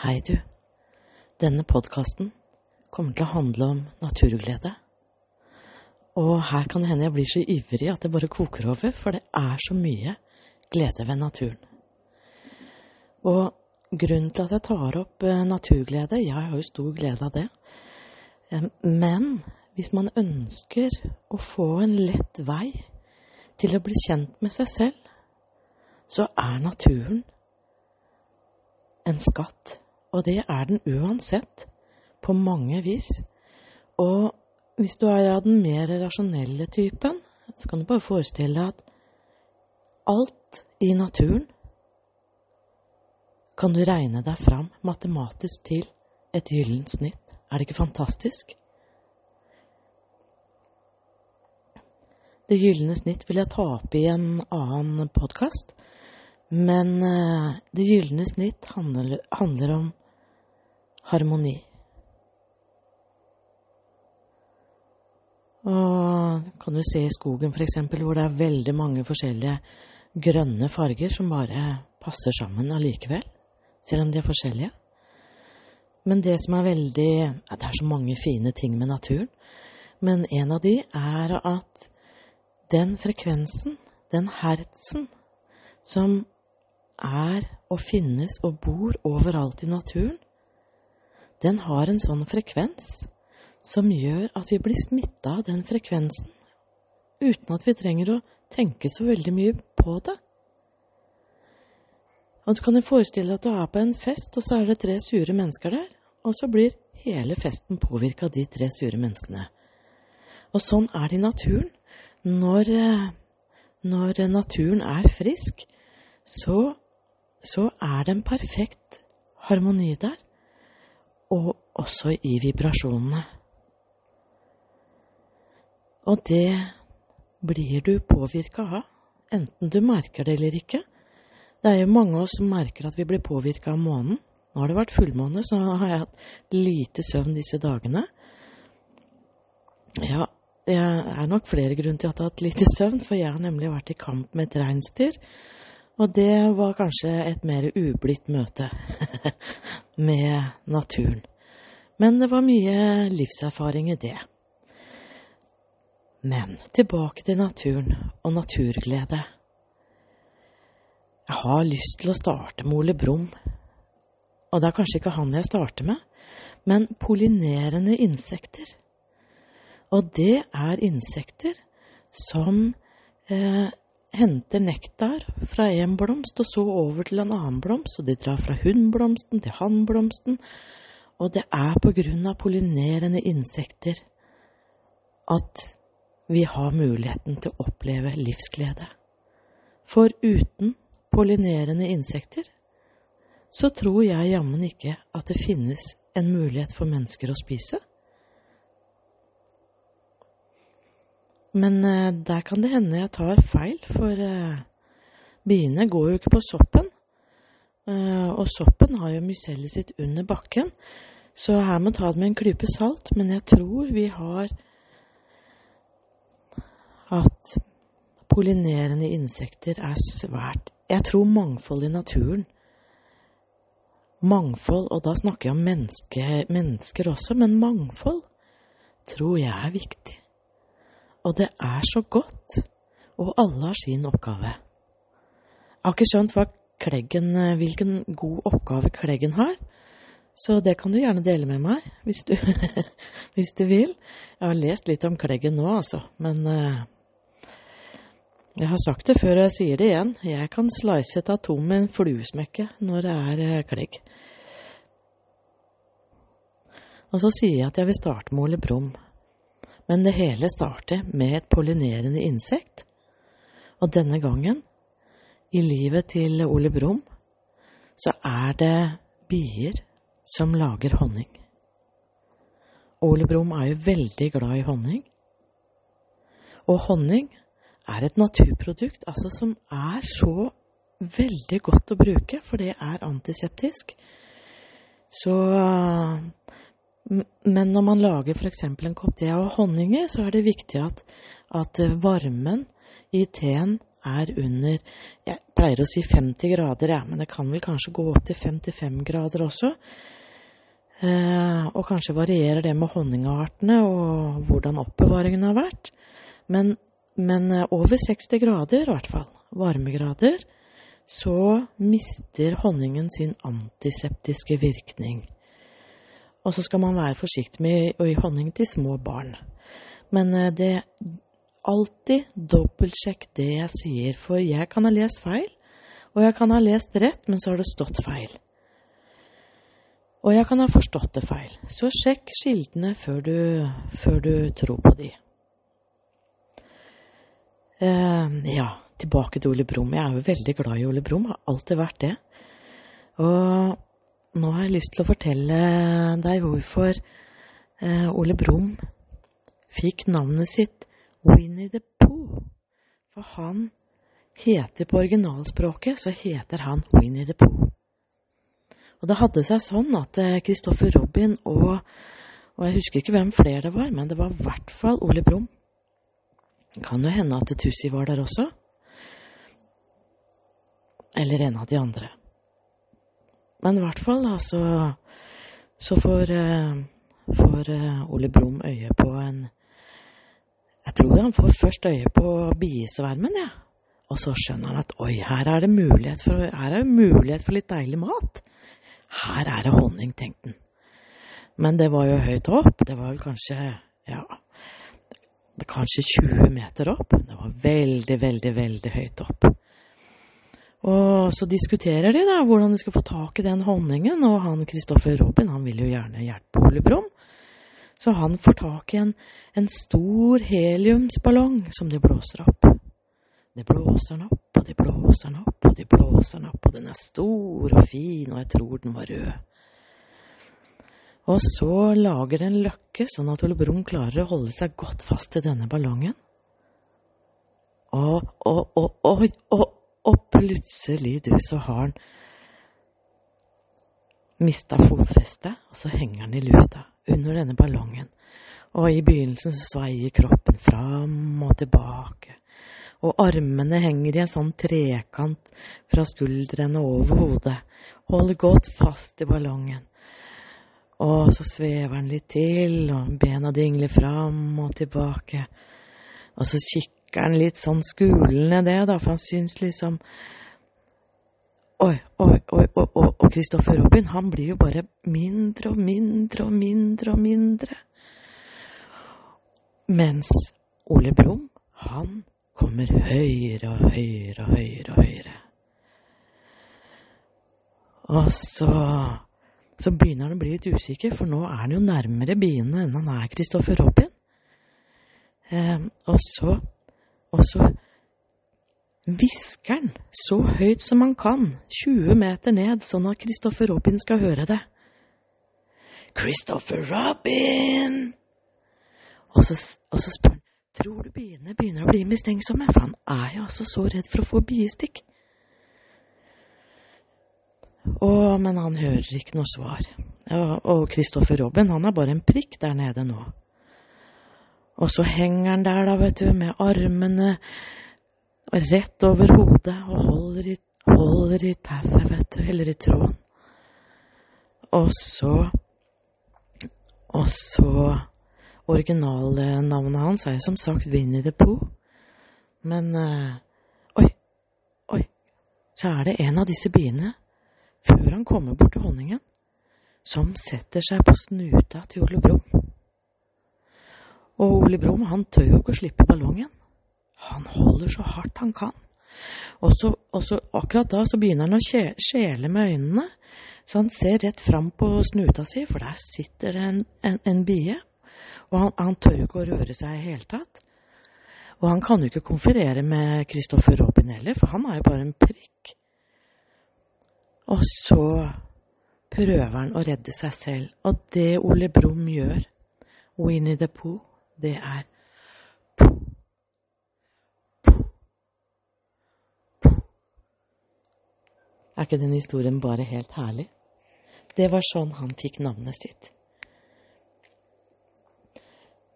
Hei, du. Denne podkasten kommer til å handle om naturglede. Og her kan det hende jeg blir så ivrig at det bare koker over, for det er så mye glede ved naturen. Og grunnen til at jeg tar opp naturglede, naturglede Jeg har jo stor glede av det. Eh, men hvis man ønsker å få en lett vei til å bli kjent med seg selv, så er naturen en skatt. Og det er den uansett, på mange vis. Og hvis du er av den mer rasjonelle typen, så kan du bare forestille deg at alt i naturen kan du regne deg fram matematisk til et gyllent snitt. Er det ikke fantastisk? Det gylne snitt vil jeg ta opp i en annen podkast, men eh, det gylne snitt handler, handler om harmoni. Og kan du se i skogen f.eks., hvor det er veldig mange forskjellige grønne farger som bare passer sammen allikevel, selv om de er forskjellige. Men det som er veldig ja, Det er så mange fine ting med naturen, men en av de er at den frekvensen, den hertsen, som er og finnes og bor overalt i naturen, den har en sånn frekvens som gjør at vi blir smitta av den frekvensen, uten at vi trenger å tenke så veldig mye på det. Og du kan jo forestille deg at du er på en fest, og så er det tre sure mennesker der, og så blir hele festen påvirka av de tre sure menneskene. Og sånn er det i naturen. Når, eh, når naturen er frisk, så, så er det en perfekt harmoni der og også i vibrasjonene. Og det blir du påvirka av, enten du merker det eller ikke. Det er jo mange av oss som merker at vi blir påvirka av månen. Nå har det vært fullmåne, så har jeg hatt lite søvn disse dagene. Ja, det er nok flere grunner til at jeg har hatt lite søvn, for jeg har nemlig vært i kamp med et reinsdyr. Og det var kanskje et mer ublidt møte med naturen. Men det var mye livserfaring i det. Men tilbake til naturen og naturglede. Jeg har lyst til å starte med Ole Brumm. Og det er kanskje ikke han jeg starter med, men pollinerende insekter. Og det er insekter som eh, henter nektar fra en blomst og så over til en annen blomst, og de drar fra hunnblomsten til hannblomsten, og det er på grunn av pollinerende insekter at vi har muligheten til å oppleve livsglede. For uten pollinerende insekter så tror jeg jammen ikke at det finnes en mulighet for mennesker å spise. Men eh, der kan det hende jeg tar feil, for eh, biene går jo ikke på soppen. Eh, og soppen har jo mycellet sitt under bakken, så her må ta det med en klype salt. Men jeg tror vi har at pollinerende insekter er svært Jeg tror mangfold i naturen Mangfold, og da snakker jeg om menneske, mennesker også, men mangfold tror jeg er viktig. Og det er så godt. Og alle har sin oppgave. Jeg har ikke skjønt Kleggen, hvilken god oppgave Kleggen har. Så det kan du gjerne dele med meg, hvis du, hvis du vil. Jeg har lest litt om Kleggen nå, altså. Men uh, jeg har sagt det før, og jeg sier det igjen. Jeg kan slice et atom med en fluesmekke når det er uh, klegg. Og så sier jeg at jeg vil starte med Ole Brumm. Men det hele starter med et pollinerende insekt. Og denne gangen, i livet til Ole Brumm, så er det bier som lager honning. Ole Brumm er jo veldig glad i honning. Og honning er et naturprodukt altså, som er så veldig godt å bruke, for det er antiseptisk. Så men når man lager f.eks. en kopp te av honning så er det viktig at, at, varmen i teen er under Jeg pleier å si 50 grader, ja, men det kan vel kanskje gå opp til 55 grader også. Eh, og kanskje varierer det med honningartene og hvordan oppbevaringen har vært. Men, men eh, over 60 grader, i hvert fall, varmegrader, så mister honningen sin antiseptiske virkning. Og så skal man være forsiktig med å gi honning til små barn. Men eh, det alltid dobbeltsjekk det jeg sier, for jeg kan ha lest feil, og jeg kan ha lest rett, men så har det stått feil. Og jeg kan ha forstått det feil, så sjekk kildene før du, før du tror på de. Uh, ja, tilbake til Ole Brumm. Jeg er jo veldig glad i Ole Brumm, har alltid vært det. Og nå har jeg lyst til å fortelle deg hvorfor uh, Ole Brumm fikk navnet sitt Winnie the Pooh. For han heter på originalspråket, så heter han Winnie the Pooh. Og det hadde seg sånn at Kristoffer eh, Robin og, og jeg husker ikke hvem flere det var, men det var i hvert fall Ole Brumm. Kan jo hende at Tussi var der også. Eller en av de andre. Men i hvert fall, da, så, så får, uh, får uh, Ole Brumm øye på en jeg tror han får først øye på biesvermen, ja. Og så skjønner han at oi, her er det mulighet for, her er det mulighet for litt deilig mat. Her er det honning, tenkte han. Men det var jo høyt opp. Det var vel kanskje, ja Kanskje 20 meter opp. Det var veldig, veldig, veldig høyt opp. Og så diskuterer de da hvordan de skal få tak i den honningen, og han Kristoffer Robin han vil jo gjerne hjelpe Ole Brumm. Så han får tak i en, en stor heliumsballong som de blåser opp. De blåser den opp, og de blåser den opp, og de blåser den opp, og den er stor og fin, og jeg tror den var rød. Og så lager det en løkke, sånn at Ole Brumm klarer å holde seg godt fast i denne ballongen. Og, og, og, og, og, og plutselig, du, så har han mista fotfestet, og så henger han i lufta under denne ballongen, og i begynnelsen så sveier kroppen fram og tilbake, og armene henger i en sånn trekant fra skuldrene over hodet, holder godt fast i ballongen. Og så svever han litt til, og bena dingler fram og tilbake. Og så kikker han litt sånn skulende det, da, for han syns liksom Oi, oi, oi, oi, og Kristoffer Robin, han blir jo bare mindre og mindre og mindre og mindre. Mens Ole Brumm, han kommer høyere og høyere og høyere og høyere. Og så, så begynner han å bli litt usikker, for nå er han jo nærmere biene enn han er Kristoffer Robin. Eh, og så, og så hvisker han så høyt som han kan, 20 meter ned, sånn at Christopher Robin skal høre det. Christopher Robin! Og så, og så spør han tror du biene begynner å bli mistenksomme, for han er jo altså så redd for å få biestikk. Å, men han hører ikke noe svar. Og Christopher Robin, han er bare en prikk der nede nå. Og så henger han der, da, vet du, med armene rett over hodet og holder i, holder i tauet, vet du, eller i tråden. Og så Og så Originalnavnet hans er som sagt Winnie the Pooh. Men uh, Oi, oi, så er det en av disse biene, før han kommer bort til honningen, som setter seg på snuta til Ole Brumm. Og Ole Brumm, han tør jo ikke å slippe ballongen. Han holder så hardt han kan. Og så, og så akkurat da så begynner han å skjele med øynene, så han ser rett fram på snuta si, for der sitter det en, en, en bie. Og han, han tør ikke å røre seg i hele tatt. Og han kan jo ikke konferere med Kristoffer Robin heller, for han er jo bare en prikk. Og så prøver han å redde seg selv. Og det Ole Brumm gjør, Winnie the Pooh, det er Er ikke den historien bare helt herlig? Det var sånn han fikk navnet sitt.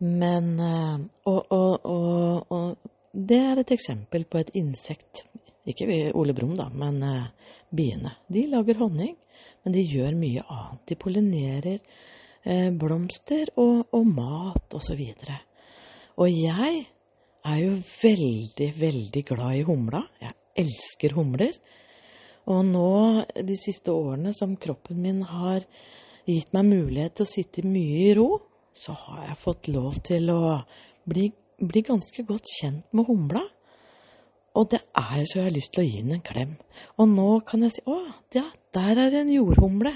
Men eh, Og, og, og, og det er et eksempel på et insekt. Ikke Ole Brumm, da, men eh, biene. De lager honning, men de gjør mye annet. De pollinerer blomster og, og mat osv. Og, så og jeg er jo veldig, veldig glad i humla. Jeg elsker humler. Og nå, de siste årene som kroppen min har gitt meg mulighet til å sitte mye i ro, så har jeg fått lov til å bli, bli ganske godt kjent med humla. Og det er så jeg har lyst til å gi den en klem. Og nå kan jeg si å, ja, der er en jordhumle.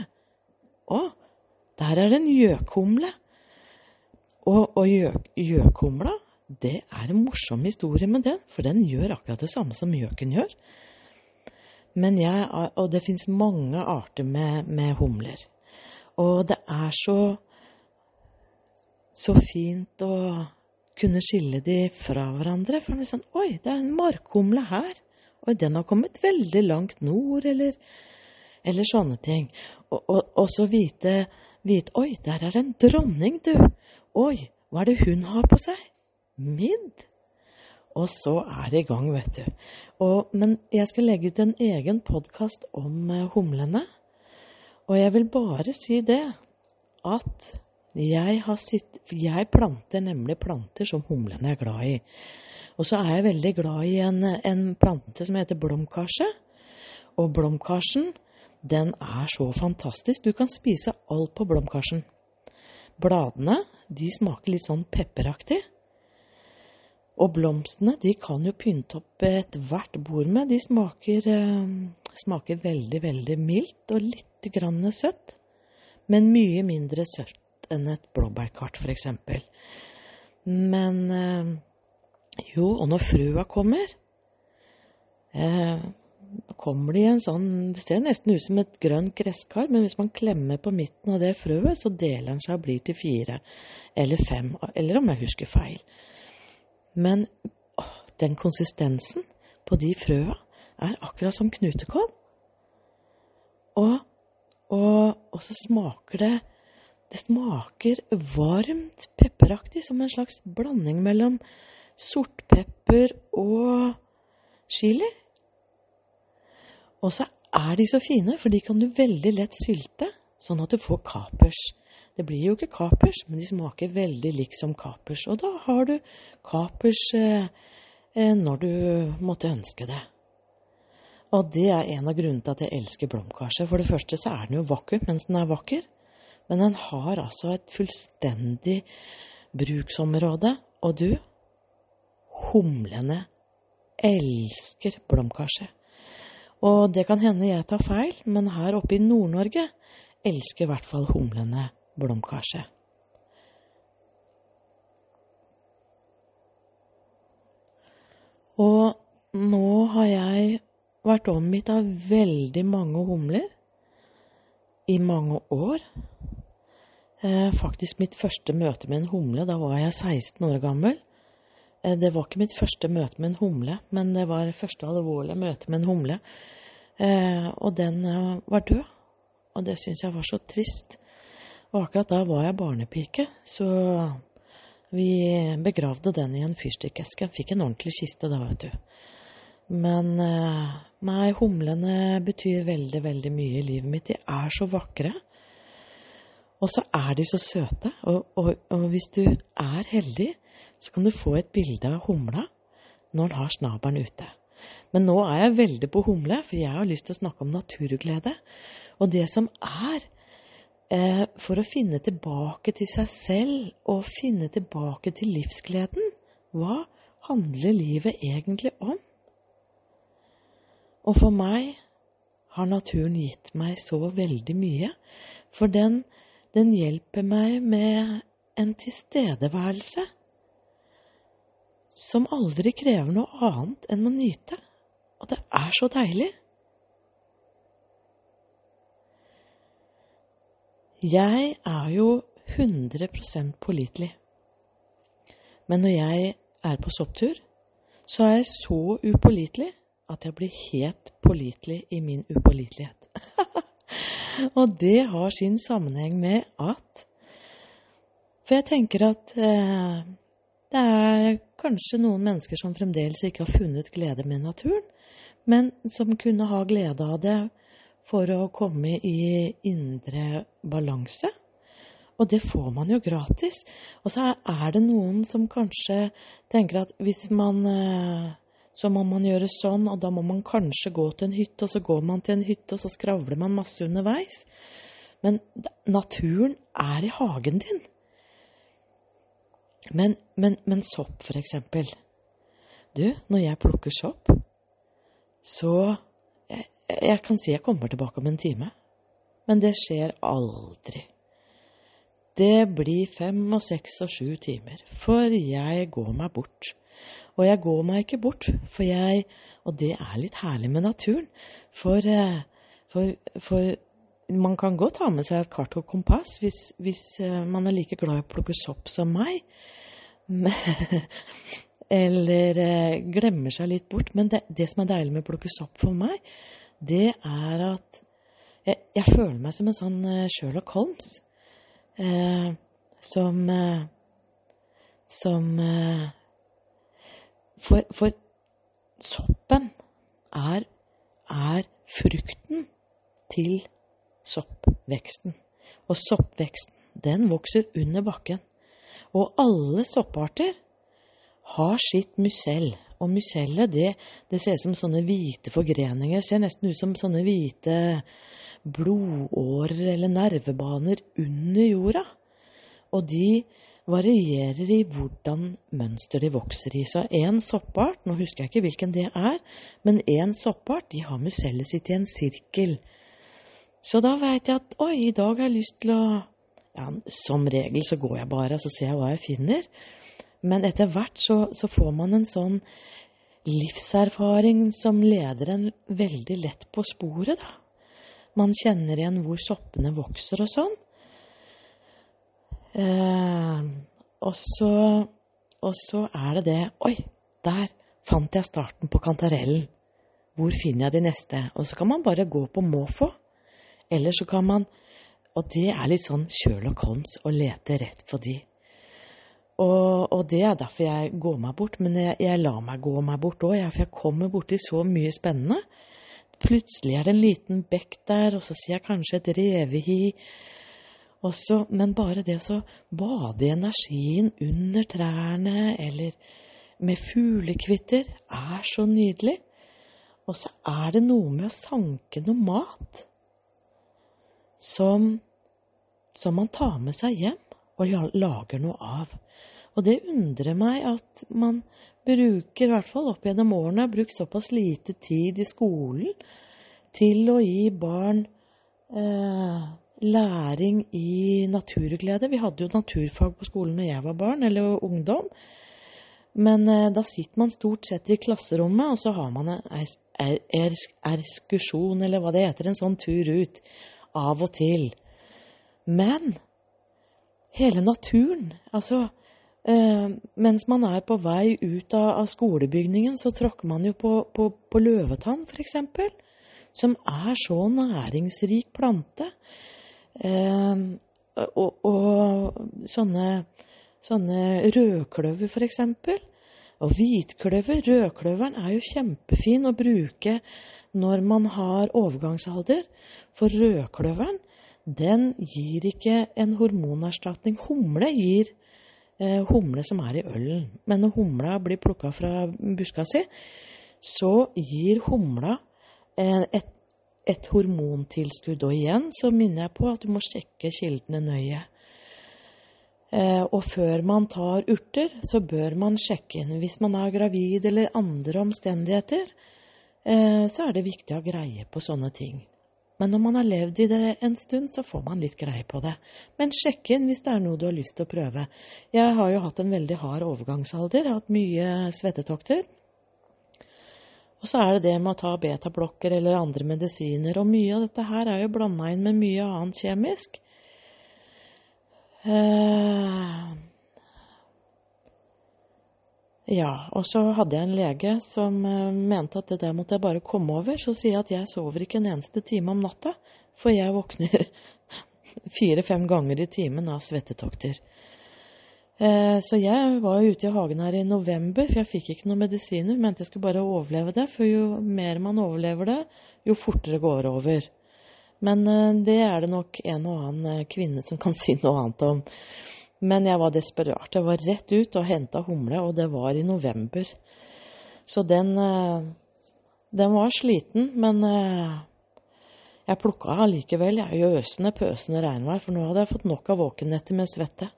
Å, der er det en gjøkhumle. Og, og gjøkhumla, det er en morsom historie med den, for den gjør akkurat det samme som gjøken gjør. Men jeg, og det fins mange arter med, med, humler. Og det er så så fint å kunne skille de fra hverandre. For det er sånn Oi, det er en markhumle her. Oi, den har kommet veldig langt nord, eller, eller sånne ting. Og, og, og så vite, vite, Oi, der er en dronning, du. Oi, hva er det hun har på seg? Midd. Og så er det i gang, vet du. Og, men jeg skal legge ut en egen podkast om uh, humlene. Og jeg vil bare si det at jeg, sitt, jeg, planter nemlig planter som humlene er glad i. Og så er jeg veldig glad i en, en plante som heter blomkarse. Og blomkarsen, den er så fantastisk. Du kan spise alt på blomkarsen. Bladene, de smaker litt sånn pepperaktig. Og blomstene, de kan jo pynte opp ethvert bord med. De smaker, eh, smaker veldig, veldig mildt og litt grann søtt. Men mye mindre søtt enn et blåbærkart, f.eks. Men eh, jo, og når frøa kommer eh, kommer de i en sånn Det ser nesten ut som et grønt gresskar, men hvis man klemmer på midten av det frøet, så deler den seg og blir til fire eller fem, eller om jeg husker feil. Men å, den konsistensen på de frøa er akkurat som knutekål. Og, og, og så smaker det det smaker varmt pepperaktig, som en slags blanding mellom sortpepper og chili. Og så er de så fine, for de kan du veldig lett sylte, sånn at du får kapers. Det blir jo ikke kapers, men de smaker veldig likt som kapers. Og da har du kapers eh, eh, når du måtte ønske det. Og det er en av grunnene til at jeg elsker blomkarse. For det første så er den jo vakker mens den er vakker. Men den har altså et fullstendig bruksområde. Og du, humlene elsker blomkarse. Og det kan hende jeg tar feil, men her oppe i Nord-Norge elsker i hvert fall humlene blomkarse. Og nå har jeg vært omgitt av veldig mange humler i mange år. Eh, faktisk mitt første møte med en humle. Da var jeg 16 år gammel. Eh, det var ikke mitt første møte med en humle, men det var første alvorlige møte med en humle. Eh, og den var død. Og det syns jeg var så trist. Og akkurat da var jeg barnepike, så vi begravde den i en fyrstikkeske. Fikk en ordentlig kiste da, vet du. Men nei, humlene betyr veldig, veldig mye i livet mitt. De er så vakre. Og så er de så søte. Og, og, og, hvis du er heldig, så kan du få et bilde av humla når den har snabelen ute. Men nå er jeg veldig på humle, for jeg har lyst til å snakke om naturglede. Og det som er eh, for å finne tilbake til seg selv og finne tilbake til livsgleden. Hva handler livet egentlig om? Og for meg har naturen gitt meg så veldig mye. For den den hjelper meg med en tilstedeværelse som aldri krever noe annet enn å nyte. Og det er så deilig. Jeg er jo 100% pålitelig. Men når jeg er på sopptur, så er jeg så upålitelig at jeg blir helt pålitelig i min upålitelighet. Og det har sin sammenheng med at For jeg tenker at eh, det er kanskje noen mennesker som fremdeles ikke har funnet glede med naturen, men som kunne ha glede av det for å komme i indre balanse. Og det får man jo gratis. Og så er det noen som kanskje tenker at hvis man eh, Så må man gjøre sånn, og da må man kanskje gå til en hytte, og så går man til en hytte, og så skravler man masse underveis. Men naturen er i hagen din. Men, men, men sopp, for eksempel. Du, når jeg plukker sopp, så jeg, jeg kan si jeg kommer tilbake om en time. Men det skjer aldri. Det blir fem og seks og sju timer, for jeg går meg bort. Og jeg går meg ikke bort, for jeg Og det er litt herlig med naturen. For, eh, for, for man kan godt ha med seg et kart og kompass hvis, hvis eh, man er like glad i å plukke sopp som meg. Eller eh, glemmer seg litt bort. Men det, det, som er deilig med å plukke sopp for meg, det er at jeg, jeg føler meg som en sånn eh, Sherlock Holmes. Eh, som Som for, for soppen er, er frukten til soppveksten. Og soppveksten, den vokser under bakken. Og alle sopparter har sitt mysell. Og mysellet, det, det ser ut som sånne hvite forgreninger. Ser nesten ut som sånne hvite blodårer eller nervebaner under jorda. Og de varierer i hvordan mønster de vokser i. Så én soppart, nå husker jeg ikke hvilken det er, men én soppart de har mysellet sitt i en sirkel. Så da veit jeg at oi, i dag har jeg lyst til å ja, Som regel så går jeg bare og så ser jeg hva jeg finner. Men etter hvert så, så får man en sånn livserfaring som leder en veldig lett på sporet, da. Man kjenner igjen hvor soppene vokser og sånn. Eh, og, så, og så er det det Oi, der fant jeg starten på kantarellen. Hvor finner jeg de neste? Og så kan man bare gå på måfå. Eller så kan man Og det er litt sånn Sherlock Holmes å lete rett for de. Og, og, det er derfor jeg går meg bort. Men jeg, jeg lar meg gå meg bort òg, for jeg kommer borti så mye spennende. Plutselig er det en liten bekk der, og så ser jeg kanskje et revehi. Også, men bare det å bade i energien under trærne eller med fuglekvitter er så nydelig. Og så er det noe med å sanke noe mat som, som man tar med seg hjem og lager noe av. Og det undrer meg at man bruker, i hvert fall opp gjennom årene, har brukt såpass lite tid i skolen til å gi barn eh, læring i naturglede. Vi hadde jo naturfag på skolen når jeg var barn, eller ungdom. Men eh, da sitter man stort sett i klasserommet, og så har man en ekskursjon, eller hva det heter, en sånn tur ut av og til. Men hele naturen Altså, eh, mens man er på vei ut av, av, skolebygningen, så tråkker man jo på, på, på løvetann, f.eks., som er så næringsrik plante. Eh, og, og, sånne, sånne rødkløver, f.eks. Og hvitkløver. Rødkløveren er jo kjempefin å bruke når man har overgangsalder. For rødkløveren, den gir ikke en hormonerstatning. Humle gir eh, humle som er i ølen. Men når humla blir plukka fra buska si, så gir humla eh, et, et hormontilskudd. Og igjen så minner jeg på at du må sjekke kildene nøye. Eh, og før man tar urter, så bør man sjekke inn. Hvis man er gravid eller andre omstendigheter, så er det viktig å ha greie på sånne ting. Men når man har levd i det en stund, så får man litt greie på det. Men sjekk inn hvis det er noe du har lyst til å prøve. Jeg har jo hatt en veldig hard overgangsalder, jeg har hatt mye svettetokter. Og så er det det med å ta betablokker eller andre medisiner. Og mye av dette her er jo blanda inn med mye annet kjemisk. Uh, ja, og så hadde jeg en lege som uh, mente at det der måtte jeg bare komme over. Så sier jeg at jeg sover ikke en eneste time om natta, for jeg våkner fire-fem ganger i timen av svettetokter. Eh, så jeg var ute i hagen her i november, for jeg fikk ikke noen medisiner. Mente jeg skulle bare overleve det, for jo mer man overlever det, jo fortere går det over. Men eh, det er det nok en og annen kvinne som kan si noe annet om. Men jeg var desperat. Jeg var rett ut og henta humle, og det var i november. Så den Den var sliten, men jeg plukka allikevel. Jeg er øsende, pøsende regnvær, for nå hadde jeg fått nok av våkennetter med svette.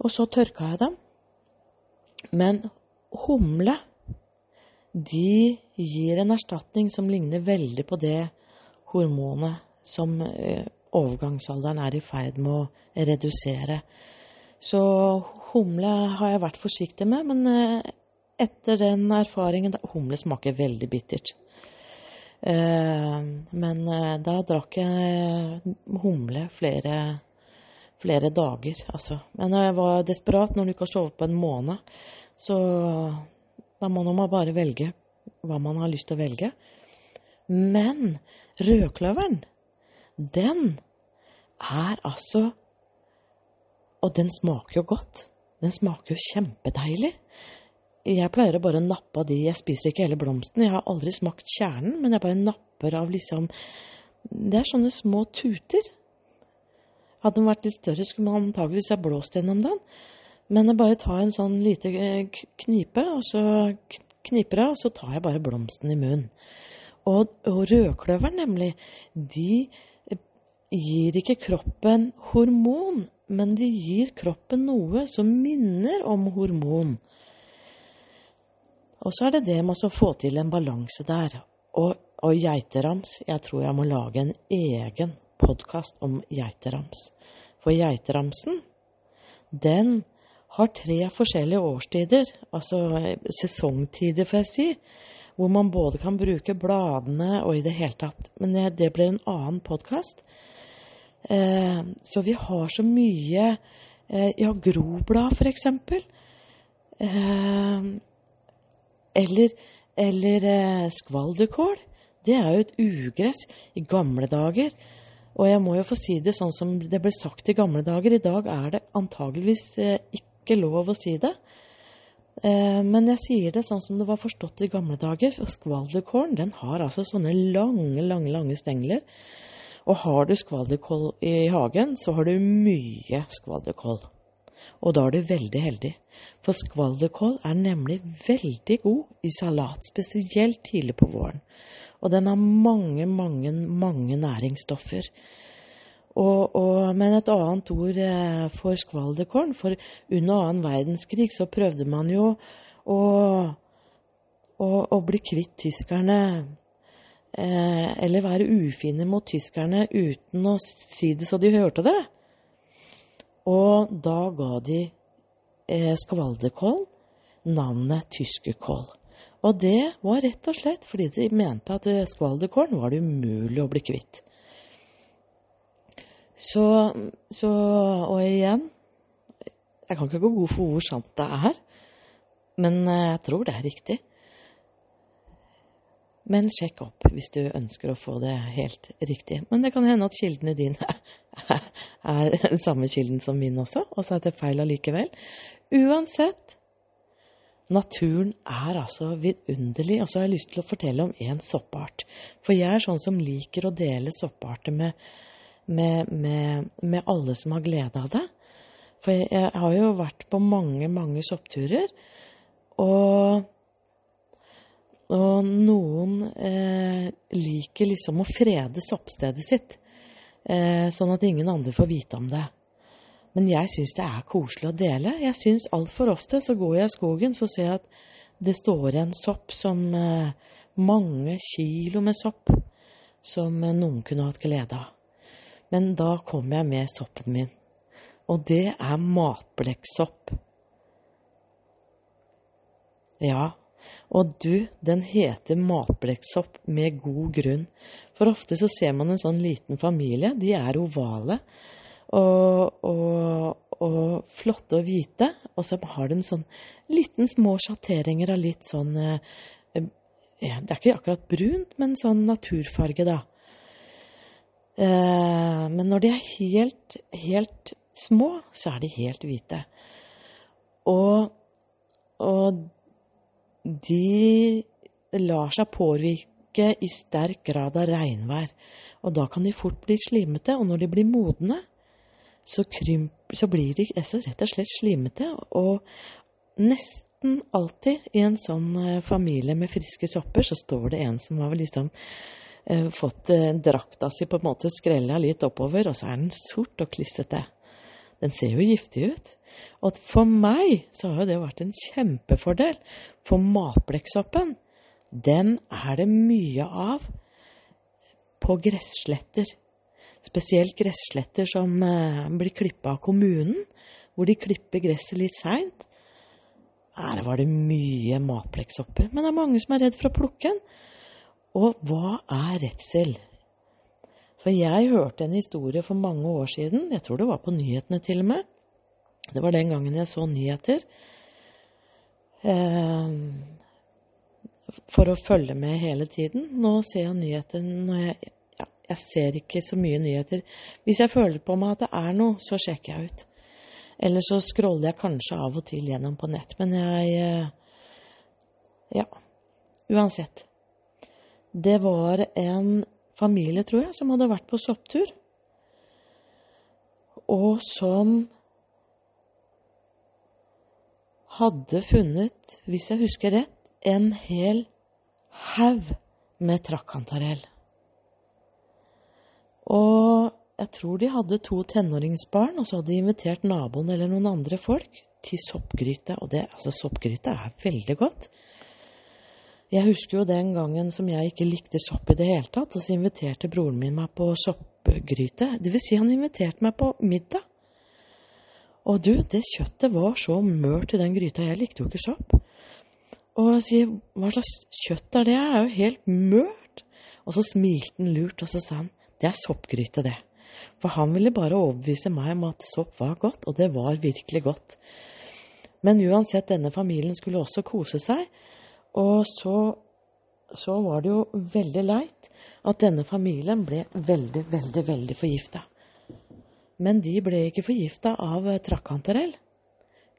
Og så tørka jeg dem. Men humle, de gir en erstatning som ligner veldig på det hormonet som overgangsalderen er i ferd med å redusere. Så humle har jeg vært forsiktig med, men etter den erfaringen Humle smaker veldig bittert. Men da drakk jeg humle flere, flere dager, altså. Men jeg var desperat når du ikke har sovet på en måned. Så da må man bare velge hva man har lyst til å velge. Men rødkløveren, den er altså Og den smaker jo godt. Den smaker jo kjempedeilig. Jeg pleier å bare nappe av de. Jeg spiser ikke hele blomsten. Jeg har aldri smakt kjernen, men jeg bare napper av liksom Det er sånne små tuter. Hadde den vært litt større, skulle man antageligvis ha blåst gjennom den. Men jeg bare tar en sånn lite knipe, og så kniper jeg, og så tar jeg bare blomsten i munnen. Og, og rødkløveren, nemlig, de gir ikke kroppen hormon, men de gir kroppen noe som minner om hormon. Og så er det det med å få til en balanse der. Og, og geiterams Jeg tror jeg må lage en egen podkast om geiterams. For geiteramsen, den har tre forskjellige årstider, altså sesongtider, får jeg si, hvor man både kan bruke bladene og i det hele tatt. Men det blir en annen podkast. Eh, så vi har så mye eh, Ja, groblad, eksempel. Eh, eller, eller skvalderkål. Det er jo et ugress i gamle dager. Og jeg må jo få si det sånn som det ble sagt i gamle dager. I dag er det antageligvis ikke lov å si det. Men jeg sier det sånn som det var forstått i gamle dager. Skvalderkålen har altså sånne lange, lange, lange stengler. Og har du skvalderkål i hagen, så har du mye skvalderkål. Og da er du veldig heldig. For skvalderkål er nemlig veldig god i salat, spesielt tidlig på våren. Og den har mange, mange, mange næringsstoffer. Og, og, men et annet ord eh, for skvalderkålen For under annen verdenskrig så prøvde man jo å, å, å bli kvitt tyskerne. Eh, eller være ufine mot tyskerne uten å si det så de hørte det. Og da ga de eh, skvalderkål navnet tyskerkål. Og det var rett og slett fordi de mente at eh, skvalderkålen var det umulig å bli kvitt. Så, så Og igjen Jeg kan ikke gå god for hvor sant det er, men eh, jeg tror det er riktig. Men sjekk opp hvis du ønsker å få det helt riktig. Men det kan hende at kildene dine er den samme kilden som min også, og så er det feil allikevel. Uansett, naturen er altså vidunderlig. Og så har jeg lyst til å fortelle om én soppart. For jeg er sånn som liker å dele sopparter med, med, med, med alle som har glede av det. For jeg har jo vært på mange, mange soppturer. Og og noen eh, liker liksom å frede soppstedet sitt, eh, sånn at ingen andre får vite om det. Men jeg syns det er koselig å dele. Jeg syns altfor ofte så går jeg i skogen, så ser jeg at det står en sopp som eh, mange kilo med sopp som eh, noen kunne hatt glede av. Men da kommer jeg med soppen min, og det er matblekksopp. Ja, og du, den heter matblekksopp med god grunn. For ofte så ser man en sånn liten familie. De er ovale og, og, og flotte og hvite. Og så har de sånn liten små sjatteringer av litt sånn eh, Det er ikke akkurat brunt, men sånn naturfarge, da. Eh, men når de er helt, helt små, så er de helt hvite. Og, og de lar seg påvirke i sterk grad av regnvær. Og da kan de fort bli slimete, og når de blir modne, så, krymp, så blir de rett og slett slimete. Og nesten alltid i en sånn eh, familie med friske sopper, så står det en som har liksom eh, fått eh, drakta si på en måte skrella litt oppover, og så er den sort og klissete. Den ser jo giftig ut. Og for meg så har jo det vært en kjempefordel. For matblekksoppen, den er det mye av på gressletter. Spesielt gressletter som eh, blir klippa av kommunen, hvor de klipper gresset litt seint. Her var det mye matblekksopper. men det er mange som er redd for å plukke den. Og hva er redsel? For jeg hørte en historie for mange år siden, jeg tror det var på nyhetene til og med, det var den gangen jeg så nyheter. Eh, for å følge med hele tiden. Nå ser jeg nyheter når jeg ja, jeg ser ikke så mye nyheter. Hvis jeg føler på meg at det er noe, så sjekker jeg ut. Eller så scroller jeg kanskje av og til gjennom på nett. Men jeg eh, Ja. Uansett. Det var en familie, tror jeg, som hadde vært på sopptur. Og som hadde funnet, hvis jeg husker rett, en hel haug med trakkantarell. Og jeg tror de hadde to tenåringsbarn, og så hadde de invitert naboen eller noen andre folk til soppgryte. Og det, altså, soppgryte er veldig godt. Jeg husker jo den gangen som jeg ikke likte sopp i det hele tatt, og så inviterte broren min meg på soppgryte. Det vil si, han inviterte meg på middag. Og du, det kjøttet var så mørt i den gryta. Jeg likte jo ikke sopp. Og jeg sier, hva slags kjøtt er det? Det er jo helt mørt. Og så smilte han lurt, og så sa han, det er soppgryte, det. For han ville bare overbevise meg om at sopp var godt, og det var virkelig godt. Men uansett, denne familien skulle også kose seg, og så, så var det jo veldig leit at denne familien ble veldig, veldig, veldig forgifta. Men de ble ikke forgifta av eh.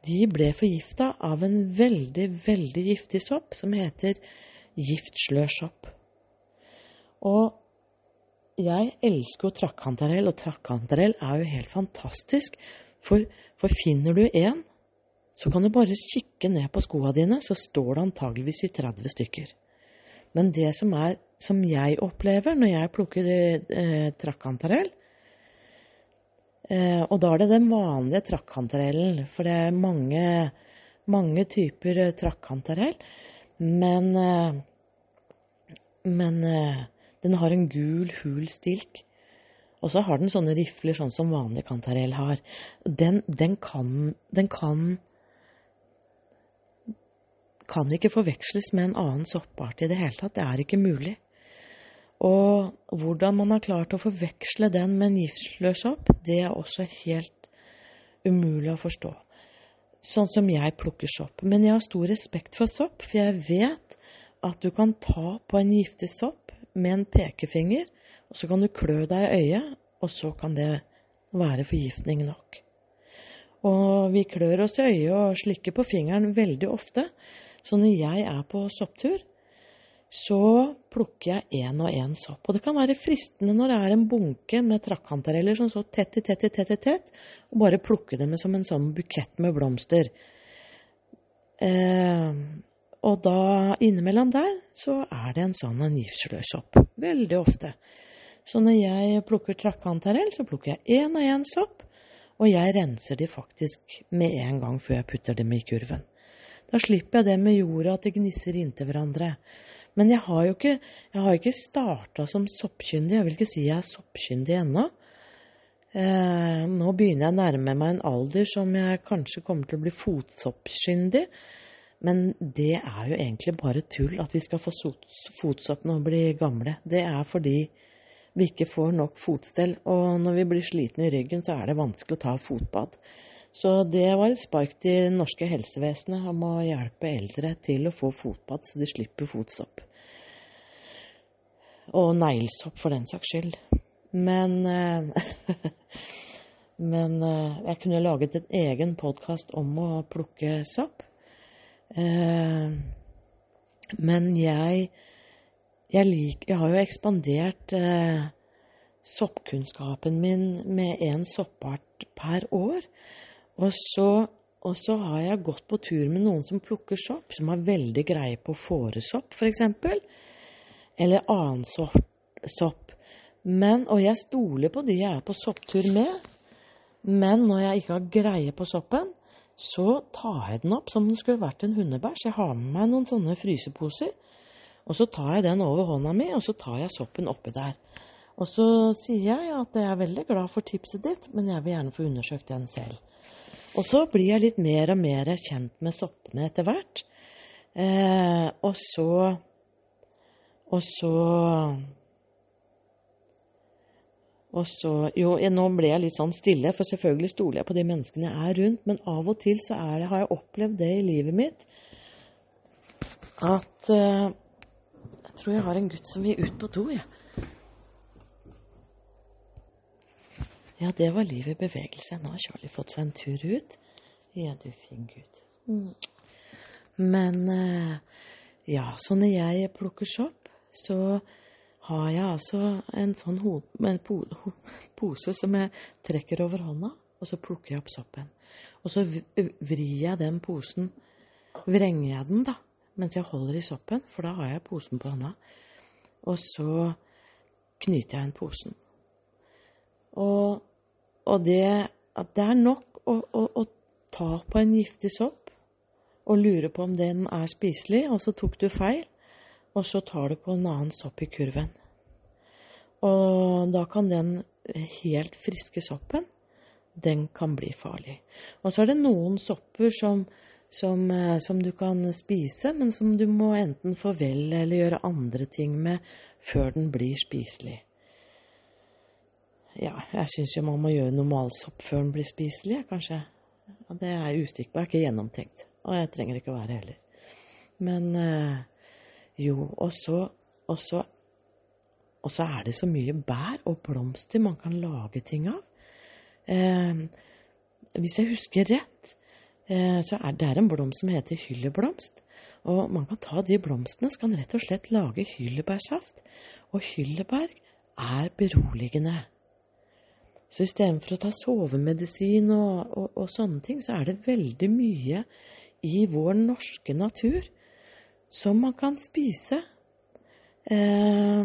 De ble forgifta av en veldig, veldig giftig sopp som heter giftslørsopp. Og jeg elsker jo trakkantarell, og trakkantarell er jo helt fantastisk. For, for, finner du en, så kan du bare kikke ned på skoa dine, så står det antageligvis i 30 stykker. Men det som, er, som jeg opplever når jeg plukker eh, trakkantarell, Eh, og da er det den vanlige trakkantarellen, for det er mange, mange typer eh, trakkantarell. Men, eh, men eh, den har en gul, hul stilk. Og så har den sånne rifler, sånn som vanlig kantarell har. Den, den, kan, den kan kan ikke forveksles med en annen soppart i det hele tatt. Det er ikke mulig. Og hvordan man har klart å forveksle den med en giftsløs sopp, det er også helt umulig å forstå. Sånn som jeg plukker sopp. Men jeg har stor respekt for sopp, for jeg vet at du kan ta på en giftig sopp med en pekefinger, og så kan du klø deg i øyet, og så kan det være forgiftning nok. Og vi klør oss i øyet og slikker på fingeren veldig ofte, så når jeg er på sopptur, så plukker jeg én og én sopp. Og det kan være fristende når det er en bunke med trakkantareller som så tett i tett i tett i tett, og bare plukke dem som en sånn bukett med blomster. Eh, og da innimellom der så er det en sånn en giftsløssopp. Veldig ofte. Så når jeg plukker trakkantarell, så plukker jeg én og én sopp, og jeg renser de faktisk med en gang før jeg putter dem i kurven. Da slipper jeg det med jorda at det gnisser inntil hverandre. Men jeg har jo ikke, jeg ikke starta som soppkyndig. Jeg vil ikke si jeg er soppkyndig ennå. Eh, nå begynner jeg å nærme meg en alder som jeg kanskje kommer til å bli fotsoppkyndig. Men det er jo egentlig bare tull at vi skal få fotsopp når vi blir gamle. Det er fordi vi ikke får nok fotstell, og når vi blir slitne i ryggen, så er det vanskelig å ta fotbad. Så det var et spark til det norske helsevesenet om å hjelpe eldre til å få fotbad, så de slipper fotsopp. Og neglesopp, for den saks skyld. Men, eh, Men eh, jeg kunne laget en egen podkast om å plukke sopp. Eh, men jeg, jeg, lik, jeg har jo ekspandert soppkunnskapen min med én soppart per år. Og så, og så, har jeg gått på tur med noen som plukker sopp, som har veldig greie på fåresopp, f.eks. Eller annen sopp. Men, og jeg stoler på de jeg er på sopptur med. Men når jeg ikke har greie på soppen, så tar jeg den opp som om den skulle vært en hundebæsj. Jeg har med meg noen sånne fryseposer. Og så tar jeg den over hånda mi, og så tar jeg soppen oppi der. Og så sier jeg at jeg er veldig glad for tipset ditt, men jeg vil gjerne få undersøkt den selv. Og så blir jeg litt mer og mer kjent med soppene etter hvert. Eh, og så Og så og så, jo, Nå ble jeg litt sånn stille, for selvfølgelig stoler jeg på de menneskene jeg er rundt. Men av og til så det, har jeg opplevd det i livet mitt at uh, Jeg tror jeg har en gutt som vil ut på do, jeg. Ja. Ja, det var livet i bevegelse. Nå har Charlie fått seg en tur ut. Ja, du fin gutt. Mm. Men uh, ja, så når jeg plukker sopp, så har jeg altså en sånn en pose som jeg trekker over hånda, og så plukker jeg opp soppen. Og så vrir jeg den posen, vrenger jeg den, da, mens jeg holder i soppen, for da har jeg posen på hånda. Og så knyter jeg inn posen. Og, og det, det, er nok å, å, å ta på en giftig sopp og lure på om den er spiselig, og så tok du feil og så tar du på en annen sopp i kurven. Og da kan den helt friske soppen, den kan bli farlig. Og så er det noen sopper som, som, eh, som du kan spise, men som du må enten forvelle eller gjøre andre ting med før den blir spiselig. Ja, jeg syns jo man må gjøre normalsopp før den blir spiselig, kanskje. Ja, det er er ikke gjennomtenkt. Og jeg trenger ikke å være heller. Men øh, jo, og så, og så og så er det så mye bær og blomster man kan lage ting av. Eh, hvis jeg husker rett, eh, så er det en blomst som heter hylleblomst. Og man kan ta de blomstene, så kan rett og slett lage hyllebærsaft. Og hyllebær er beroligende. Så istedenfor å ta sovemedisin og, og, og, sånne ting, så er det veldig mye i vår norske natur som man kan spise. Eh,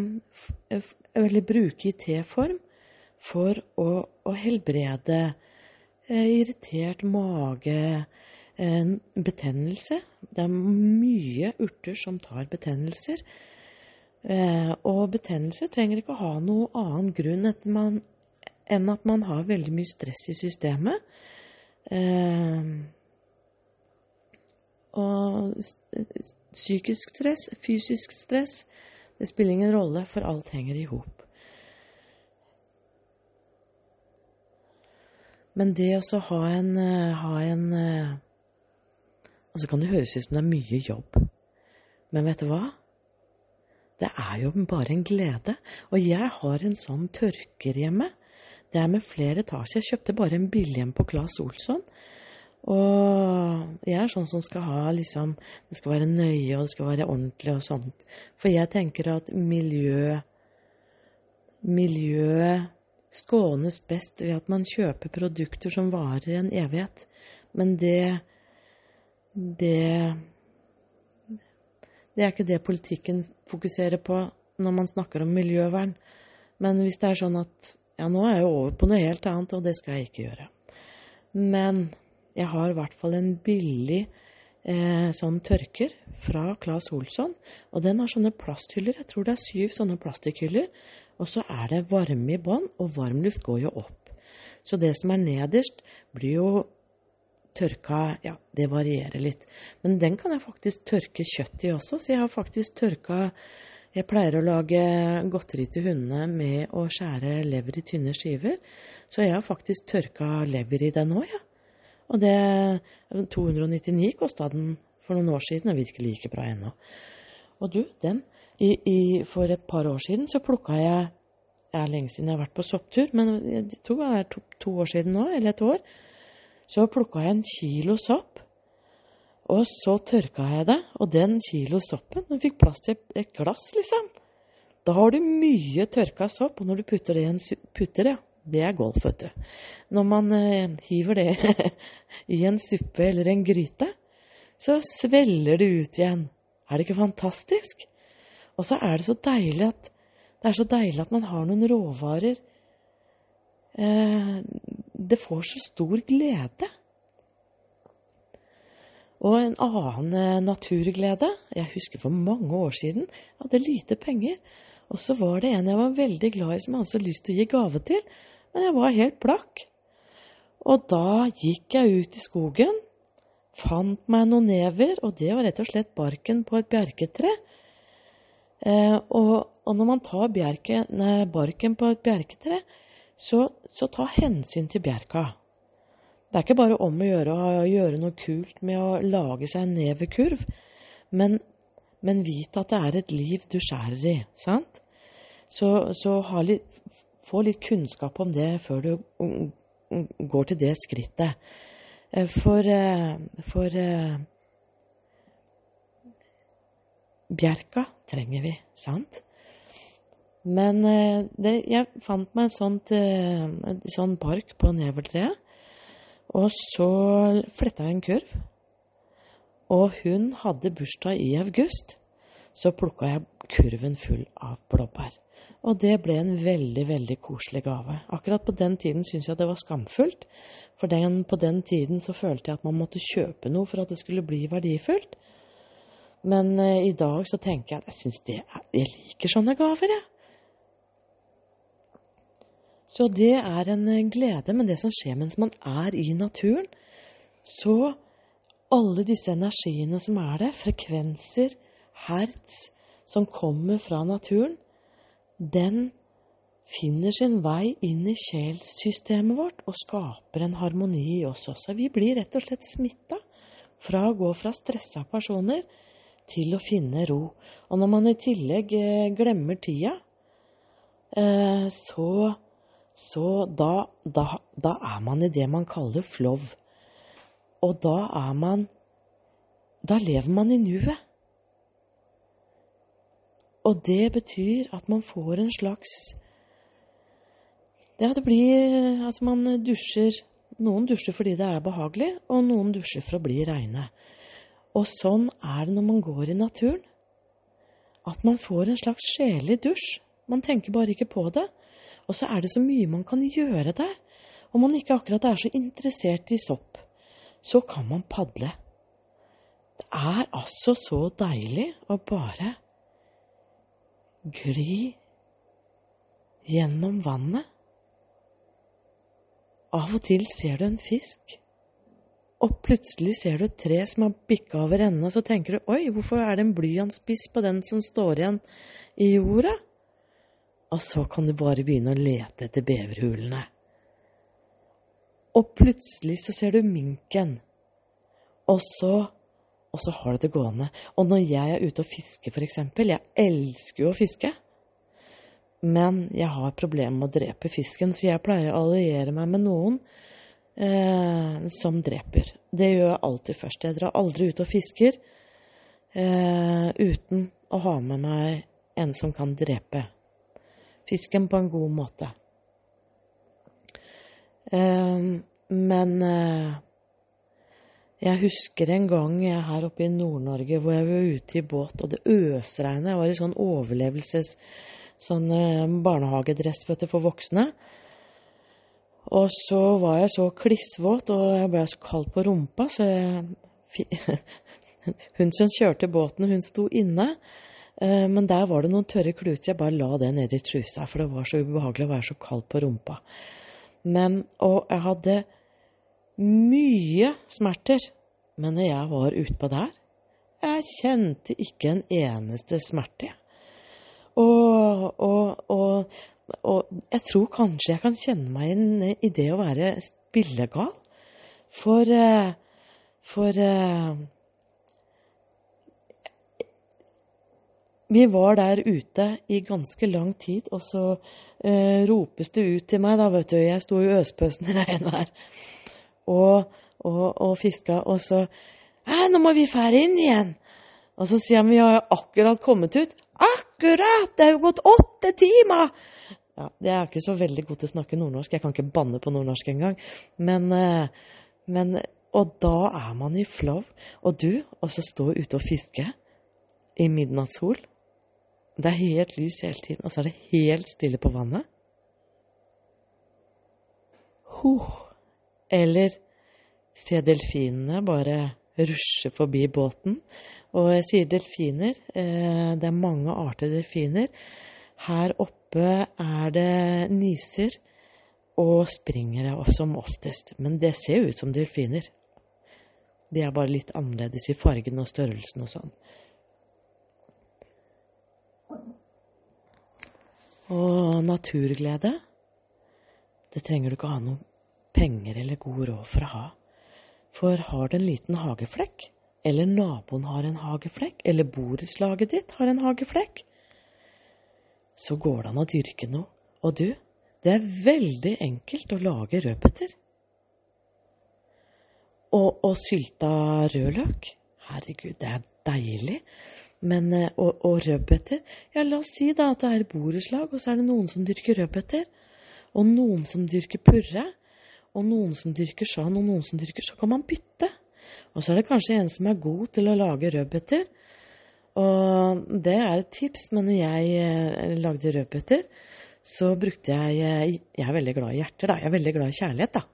eller bruke i teform for å, å helbrede eh, irritert mage, betennelse. Det er mye urter som tar betennelser. Eh, og betennelse trenger ikke å ha noen annen grunn enn at man har veldig mye stress i systemet. og psykisk stress, fysisk stress, det spiller ingen rolle, for alt henger i hop. Men det å ha en, eh, ha en Altså kan det høres ut som det er mye jobb. Men vet du hva? Det er jo bare en glede. Og jeg har en sånn tørker hjemme. Det er med flere etasjer. Jeg kjøpte bare en billig en på Claes Olsson. Og jeg er sånn som skal ha liksom Det skal være nøye, og det skal være ordentlig og sånt. For jeg tenker at miljø Miljøet skånes best ved at man kjøper produkter som varer en evighet. Men det Det Det er ikke det politikken fokuserer på når man snakker om miljøvern. Men hvis det er sånn at Ja, nå er jeg over på noe helt annet, og det skal jeg ikke gjøre. Men jeg har i hvert fall en billig eh, sånn tørker fra Claes Olsson. Og den har sånne plasthyller. Jeg tror det er syv sånne plastikkhyller. Og så er det varme i bånn, og varmluft går jo opp. Så det som er nederst, blir jo tørka Ja, det varierer litt. Men den kan jeg faktisk tørke kjøtt i også, så jeg har faktisk tørka jeg pleier å lage godteri til hundene med å skjære lever i tynne skiver. Så jeg har faktisk tørka lever i den òg. Ja. Og det 299 kosta den for noen år siden, og virker like bra ennå. Og du, den i, i, For et par år siden så plukka jeg det er lenge siden jeg har vært på sopptur, men det er to, to år siden nå, eller et år, så plukka jeg en kilo sopp. Og så tørka jeg det, og den kilo soppen den fikk plass til et glass, liksom. Da har du mye tørka sopp, og når du putter det i en putter, ja, det er golf, vet du. Når man eh, hiver det i en suppe eller en gryte, så sveller det ut igjen. Er det ikke fantastisk? Og så er det så deilig at så deilig at man har noen råvarer. Eh, det får så stor glede. Og en annen eh, naturglede Jeg husker for mange år siden jeg hadde lite penger. Og så var det en jeg var veldig glad i, som jeg hadde lyst til å gi gave til. Men jeg var helt blakk. Og da gikk jeg ut i skogen, fant meg noen never, og det var rett og slett barken på et bjerketre. Eh, og, og, når man tar bjerke, nei, barken på et bjerketre, så, så, ta hensyn til bjerka. Det er ikke bare om å gjøre å gjøre noe kult med å lage seg en nevekurv, men, men vit at det er et liv du skjærer i, sant? Så, så litt, få litt kunnskap om det før du går til det skrittet. Eh, for, eh, for Bjerka trenger vi, sant? Men eh, det, jeg fant meg eh, sånn park på neveltreet, og så fletta jeg en kurv. Og hun hadde bursdag i august, så plukka jeg kurven full av blåbær. Og det ble en veldig, veldig koselig gave. Akkurat på den tiden syntes jeg det var skamfullt, for den, på den tiden så følte jeg at man måtte kjøpe noe for at det skulle bli verdifullt. Men eh, i dag så tenker jeg at jeg syns det er Jeg liker sånne gaver, jeg. Så det er en eh, glede. Men det som skjer mens man er i naturen, så alle disse energiene som er der, frekvenser, hertz, som kommer fra naturen, den finner sin vei inn i sjelssystemet vårt og skaper en harmoni i oss også. Vi blir rett og slett smitta fra å gå fra stressa personer til å finne ro. Og når man i tillegg eh, glemmer tida, eh, så, så da, da, da, er man i det man kaller flow. Og da er man Da lever man i nuet. Og det betyr at man får en slags Ja, det blir Altså, man dusjer Noen dusjer fordi det er behagelig, og noen dusjer for å bli reine. Og sånn er det når man går i naturen. At man får en slags sjelelig dusj. Man tenker bare ikke på det. Og så er det så mye man kan gjøre der. Om man ikke akkurat er så interessert i sopp, så kan man padle. Det er altså så deilig å bare gli gjennom vannet. Av og til ser du en fisk og plutselig ser du et tre som har bikka over ende, og så tenker du oi, hvorfor er det en blyantspiss på den som står igjen i jorda? Og så kan du bare begynne å lete etter beverhulene. Og plutselig så ser du minken, og så og så har du det gående. Og når jeg er ute og fisker, for eksempel, jeg elsker jo å fiske, men jeg har problemer med å drepe fisken, så jeg pleier å alliere meg med noen eh, som dreper. Det gjør jeg alltid først. Jeg drar aldri ut og fisker eh, uten å ha med meg en som kan drepe fisken på en god måte. Eh, men eh, jeg husker en gang her oppe i Nord-Norge hvor jeg var ute i båt, og det øsregnet. Jeg var i sånn overlevelses... Sånn eh, barnehagedress for voksne. Og så var jeg så klissvåt, og jeg ble så kald på rumpa, så jeg Hun som kjørte båten, hun sto inne. Eh, men der var det noen tørre kluter. Jeg bare la det ned i trusa, for det var så ubehagelig å være så kald på rumpa. Men, og jeg hadde mye smerter. Men når jeg var utpå der, jeg kjente ikke en eneste smerte. Og, og, og og jeg tror kanskje jeg kan kjenne meg inn i det å være spillegal. For eh, For vi var der ute i ganske lang tid, og så eh, ropes det ut til meg, da, vet du. Jeg sto i øspøsende regnvær og, og, og fiska, og så Æ, nå må vi fære inn igjen! Og så sier han vi har akkurat kommet ut. Akkurat! Det er jo gått åtte timer! Ja, Jeg er ikke så veldig god til å snakke nordnorsk. Jeg kan ikke banne på nordnorsk engang. Men, eh, men Og da er man i flow. Og du, og så stå ute og fiske i midnattssol. Det er helt lys hele tiden, og så er det helt stille på vannet. Huh. Eller se delfinene bare rushe forbi båten. Og jeg sier delfiner. Eh, det er mange arter delfiner. Her oppe er det niser og springere som oftest. Men det ser jo ut som delfiner. De er bare litt annerledes i fargen og størrelsen og sånn. Og naturglede, det trenger du ikke ha noe penger eller god råd for å ha. For har du en liten hageflekk, eller naboen har en hageflekk, eller borettslaget ditt har en hageflekk, så går det an å dyrke noe. Og du, det er veldig enkelt å lage rødbeter. Og, og sylta rødløk. Herregud, det er deilig. Men, eh, og, og rødbeter Ja, la oss si da at det er borettslag, og så er det noen som dyrker rødbeter. Og noen som dyrker purre og noen som dyrker sånn, og noen som dyrker så kan man bytte. Og så er det kanskje en som er god til å lage rødbeter. Og det er et tips, men når jeg eh, lagde rødbeter, så brukte jeg eh, Jeg er veldig glad i hjerter, da. Jeg er veldig glad i kjærlighet, da.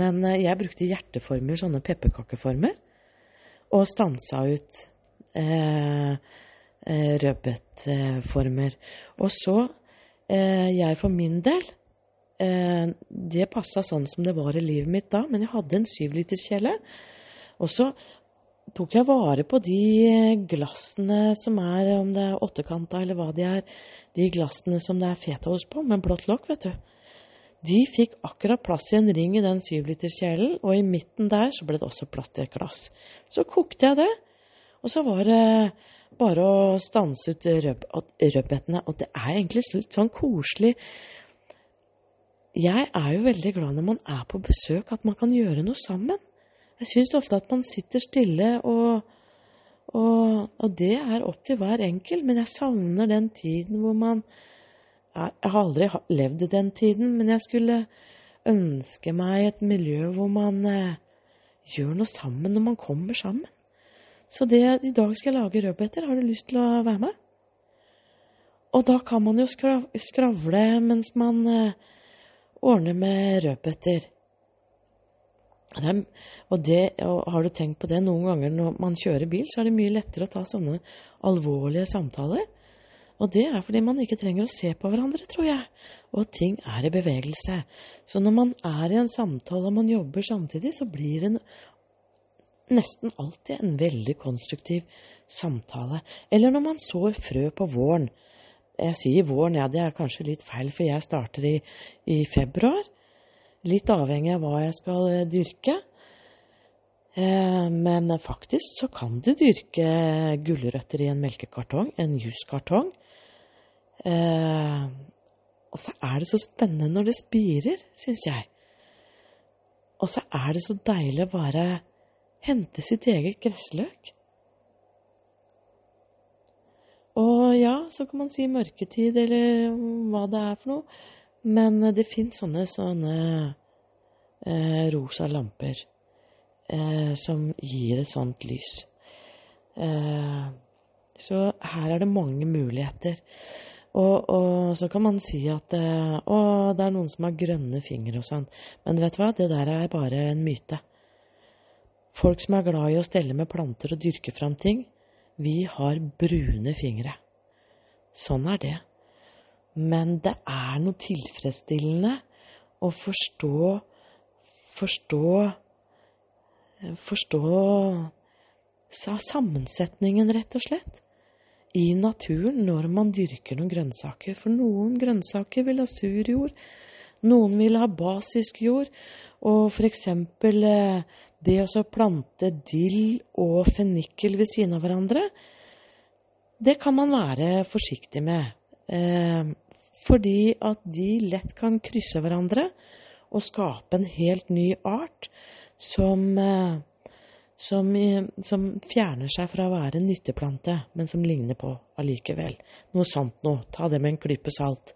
Men jeg brukte hjerteformer, sånne pepperkakeformer, og stansa ut rødbetformer. Og så, eh, jeg for min del eh, det passa sånn som det var i livet mitt da, men jeg hadde en syvliterskjele. Og så tok jeg vare på de glassene som er, om det er åttekanta eller hva de er, de glassene som det er fetaost på, med blått lokk, vet du. De fikk akkurat plass i en ring i den syvliterskjelen, og i midten der så ble det også plass til et glass. Så kokte jeg det, og så var det bare å stanse ut rødbetene. Og det er egentlig litt sånn koselig jeg er jo veldig glad når man er på besøk, at man kan gjøre noe sammen. Jeg syns ofte at man sitter stille, og, og, og, det er opp til hver enkelt, men jeg savner den tiden hvor man Jeg har aldri levd i den tiden, men jeg skulle ønske meg et miljø hvor man eh, gjør noe sammen når man kommer sammen. Så det, i dag skal jeg lage rødbeter. Har du lyst til å være med? Og da kan man jo skravle mens man ordner med rødbeter. Og, det, og har du tenkt på det noen ganger når man kjører bil, så er det mye lettere å ta sånne alvorlige samtaler. Og det er fordi man ikke trenger å se på hverandre, tror jeg, og ting er i bevegelse. Så når man er i en samtale og man jobber samtidig, så blir det nesten alltid en veldig konstruktiv samtale. Eller når man sår frø på våren. Jeg sier våren, ja, det er kanskje litt feil, for jeg starter i, i februar. Litt avhengig av hva jeg skal eh, dyrke. Eh, men faktisk så kan du dyrke gulrøtter i en melkekartong, en juskartong. Eh, og så er det så spennende når det spirer, syns jeg. Og så er det så deilig å bare hente sitt eget gressløk. Og ja, så kan man si mørketid eller hva det er for noe. Men det fins sånne, sånne eh, rosa lamper eh, som gir et sånt lys. Eh, så her er det mange muligheter. Og, og, så kan man si at eh, å, det er noen som har grønne fingre og sånn. Men vet du hva, det der er bare en myte. Folk som er glad i å stelle med planter og dyrke fram ting, vi har brune fingre. Sånn er det. Men det er noe tilfredsstillende å forstå Forstå Forstå sammensetningen, rett og slett, i naturen når man dyrker noen grønnsaker. For noen grønnsaker vil ha sur jord, noen vil ha basisk jord. Og eh, det å plante dill og fennikel ved siden av hverandre, det kan man være forsiktig med. Eh, fordi at de lett kan krysse hverandre og skape en helt ny art som, eh, som, som, fjerner seg fra å være en nytteplante, men som ligner på allikevel. Noe sånt noe. Ta det med en klype salt.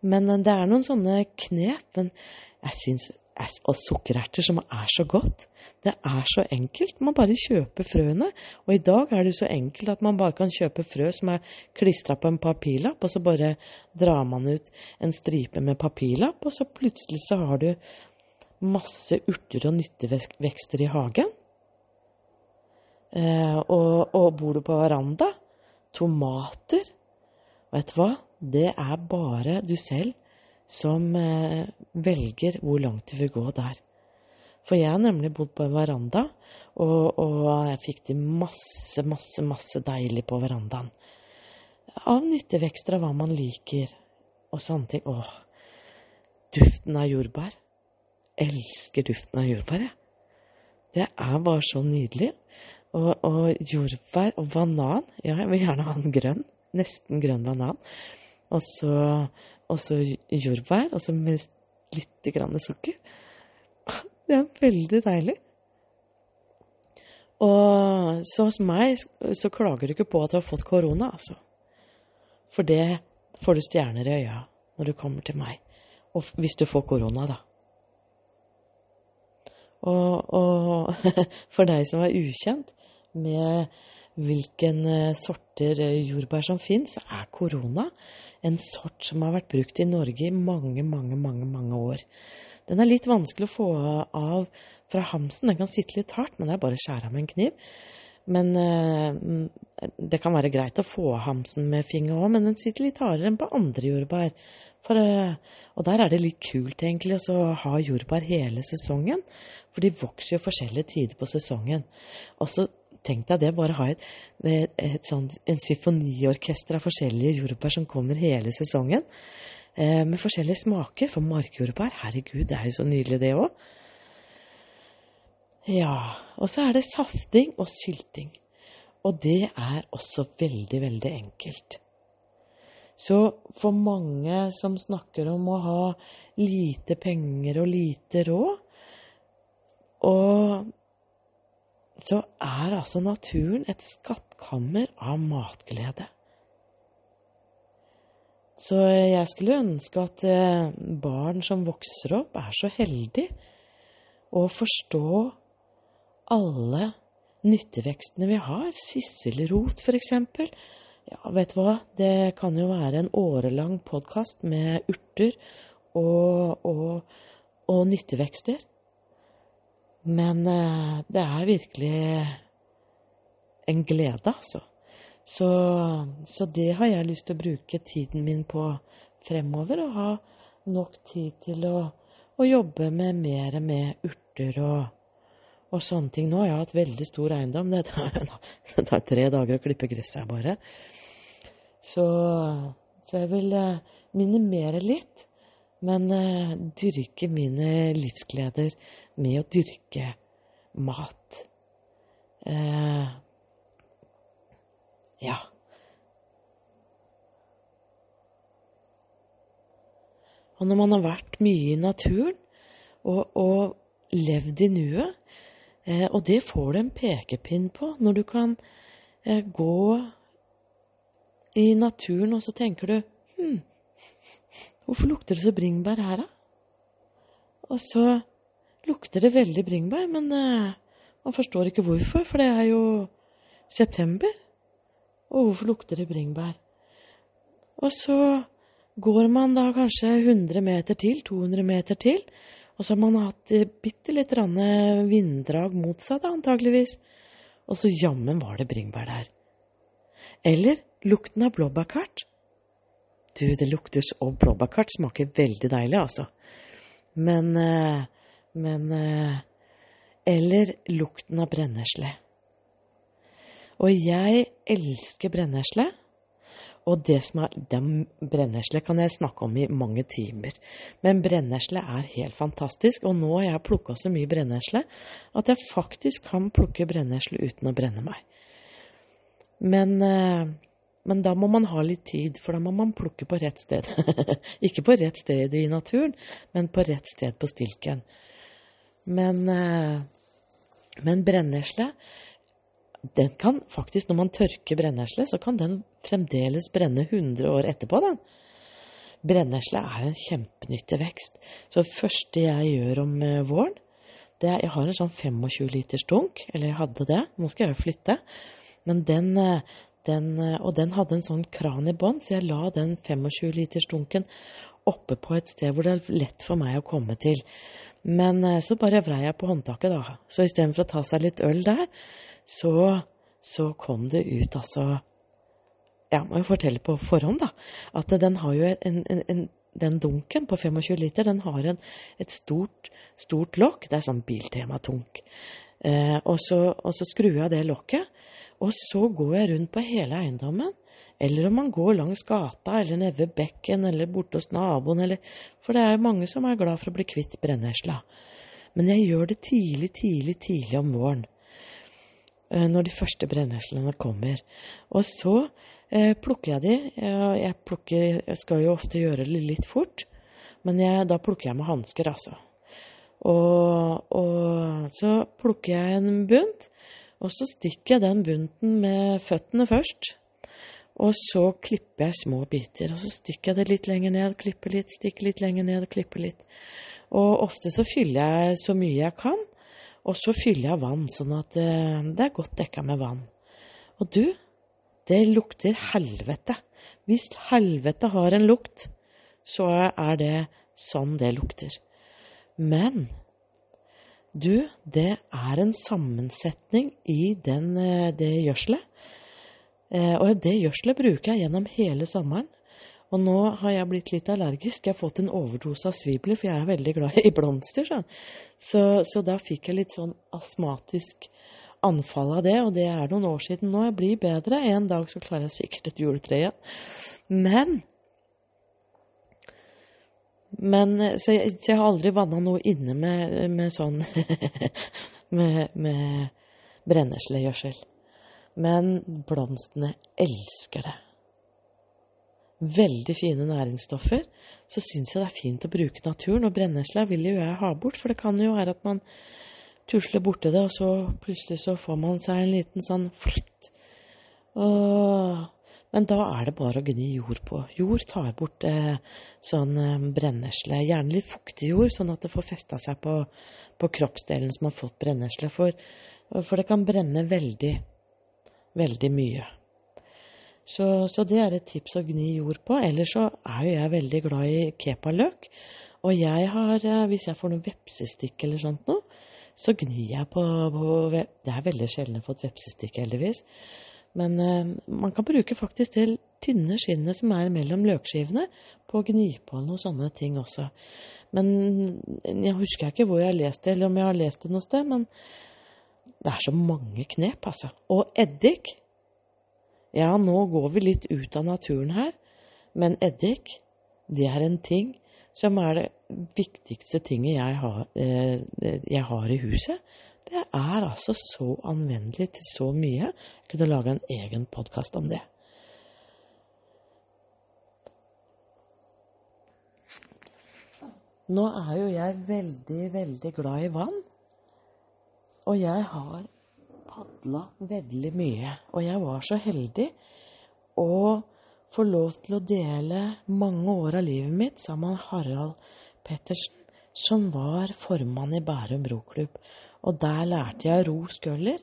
Men eh, det er noen sånne knep. Men jeg syns Og sukkererter som er så godt. Det er så enkelt. Man bare kjøper frøene. Og i dag er det så enkelt at man bare kan kjøpe frø som er klistra på en papirlapp, og så bare drar man ut en stripe med papirlapp, og så plutselig så har du masse urter og nyttevekster i hagen. Eh, og, og bor du på veranda? Tomater. Vet du hva? Det er bare du selv som eh, velger hvor langt du vil gå der. For jeg har nemlig bodd på en veranda, og, og jeg fikk til masse, masse, masse deilig på verandaen. Av nyttevekster av hva man liker, og sånne ting. Åh, duften av jordbær. Elsker duften av jordbær, jeg. Det er bare så nydelig. Og, og jordbær og banan Ja, jeg vil gjerne ha en grønn. Nesten grønn banan. Og så jordbær, og så med litt grann sukker. Det er veldig deilig. Og så hos meg så klager du ikke på at du har fått korona, altså. For det får du stjerner i øya når du kommer til meg. Og hvis du får korona, da. Og, og for deg som er ukjent med hvilken eh, sorter eh, jordbær som finnes, så er korona en sort som har vært brukt i Norge i mange, mange, mange, mange år. Den er litt vanskelig å få av fra hamsen. Den kan sitte litt hardt, men det er bare å skjære av med en kniv. Men eh, det kan være greit å få hamsen med finger òg, men den sitter litt hardere enn på andre jordbær. For, og der er det litt kult egentlig å ha jordbær hele sesongen, for de vokser jo forskjellige tider på sesongen. Og så tenk deg det, bare ha et, et, et sånt, en symfoniorkester av forskjellige jordbær som kommer hele sesongen eh, med forskjellige smaker. For markjordbær, herregud, det er jo så nydelig, det òg. Ja, og så er det safting og sylting. Og det er også veldig, veldig enkelt. Så for mange som snakker om å ha lite penger og lite råd, og så er altså naturen et skattkammer av matglede. Så jeg skulle ønske at eh, barn som vokser opp, er så heldige å forstå alle nyttevekstene vi har. Sisselrot, for eksempel. Ja, vet du hva, det kan jo være en årelang podkast med urter og, og, og nyttevekster. Men eh, det er virkelig en glede, altså. Så, så, det har jeg lyst til å bruke tiden min på fremover. Og ha nok tid til å, å jobbe med mer med urter og, og, sånne ting. Nå har jeg hatt veldig stor eiendom. Det tar, det tar tre dager å klippe gresset her bare. Så, så, jeg vil eh, minimere litt, men uh, dyrke mine livsgleder med å dyrke mat. Eh, ja. Og når man har vært mye i naturen og, og levd i nuet, eh, og det får du en pekepinn på når du kan eh, gå i naturen, og så tenker du hm, hvorfor lukter det så bringebær her, da? Og så lukter det veldig bringebær, men uh, man forstår ikke hvorfor, for det er jo september. Og hvorfor lukter det bringebær? Og så går man da kanskje 100 meter til, 200 meter til, og så har man hatt bitte litt vinddrag mot seg, da, antageligvis. Og så jammen var det bringebær der. Eller lukten av blåbærkart. Du, det lukter Og blåbærkart smaker veldig deilig, altså. Men eh, Men eh, Eller lukten av brennesle. Og jeg elsker brennesle. Og det som er Brennesle kan jeg snakke om i mange timer. Men brennesle er helt fantastisk, og nå har jeg plukka så mye brennesle at jeg faktisk kan plukke brennesle uten å brenne meg. Men, eh, Men da må man ha litt tid, for da må man plukke på rett sted. Ikke på rett sted i naturen, men på rett sted på stilken. Men, eh, men brennesle den kan faktisk, når man tørker brennesle, så kan den fremdeles brenne 100 år etterpå, den. Brennesle er en kjempenyttig vekst. Så det første jeg gjør om eh, våren, det er Jeg har en sånn 25 liters dunk, eller jeg hadde det, nå skal jeg jo flytte. Men den, eh, den, og den hadde en sånn kran i bånn, så jeg la den 25 liters dunken oppe på et sted hvor det er lett for meg å komme til. Men så bare vrei jeg på håndtaket, da. Så istedenfor å ta seg litt øl der, så, så kom det ut altså ja, må jo fortelle på forhånd, da, at den har jo en, en, en den dunken på 25 liter, den har en, et stort, stort lokk. Det er sånn Biltema-tunk. Eh, og, så, og, så, skrur jeg det lokket, og så går jeg rundt på hele eiendommen. Eller om man går langs gata, eller nede ved bekken, eller borte hos naboen, eller For det er mange som er glad for å bli kvitt brennesla. Men jeg gjør det tidlig, tidlig, tidlig om våren. Eh, når de første brenneslene kommer. Og så eh, plukker jeg de. Jeg, plukker, jeg, skal jo ofte gjøre det litt fort, men jeg, da plukker jeg med hansker, altså. Og, og, så plukker jeg en bunt, og så stikker jeg den bunten med føttene først. Og så klipper jeg små biter, og så stikker jeg det litt lenger ned, klipper litt, stikker litt lenger ned, klipper litt. Og ofte så fyller jeg så mye jeg kan, og så fyller jeg vann, sånn at det, eh, er godt dekka med vann. Og du, det lukter helvete. Hvis helvete har en lukt, så er det sånn det lukter. Men du, det er en sammensetning i den, eh, det gjødselet. Eh, og det gjødselet bruker jeg gjennom hele sommeren. Og nå har jeg blitt litt allergisk. Jeg har fått en overdose av svibler, for jeg er veldig glad i blomster. Så, så da fikk jeg litt sånn astmatisk anfall av det, og det er noen år siden nå. Jeg blir bedre. En dag så klarer jeg sikkert et juletre igjen. Men men, så, jeg, jeg har aldri vanna noe inne med, med sånn med, med brenneslegjødsel. Men blomstene elsker det. Veldig fine næringsstoffer. Så syns jeg det er fint å bruke naturen, og brennesla vil jo jeg ha bort, for det kan jo være at man tusler borti det, og så plutselig så får man seg en liten sånn fritt. Men da er det bare å gni jord på. Jord tar bort eh, sånn eh, brennesle. Gjerne litt fuktig jord, sånn at det får festa seg på, på kroppsdelen som har fått brennesle. For, for, det kan brenne veldig, veldig mye. Så, så, det er et tips å gni jord på. Ellers så er jo jeg veldig glad i kepaløk. Og jeg har, eh, hvis jeg får noen vepsestikk eller sånt noe, så gnir jeg på, på Det er veldig sjelden jeg har fått vepsestikk, heldigvis. Men eh, man kan bruke faktisk det tynne skinnet som er mellom løkskivene, på å gni på noen sånne ting også. Men jeg husker ikke hvor jeg har lest det, eller om jeg har lest det noe sted, men det er så mange knep, altså. Og eddik Ja, nå går vi litt ut av naturen her, men eddik, det er en ting som er det viktigste tinget jeg har, eh, jeg har, i huset. Det er altså så anvendelig til så mye. Jeg kunne lage en egen podkast om det. Nå er jo jeg veldig, veldig glad i vann. Og jeg har padla veldig mye. Og jeg var så heldig. å få lov til å dele mange år av livet mitt sammen med Harald Pettersen, som var formann i Bærum roklubb. Og der lærte jeg å ro skøller.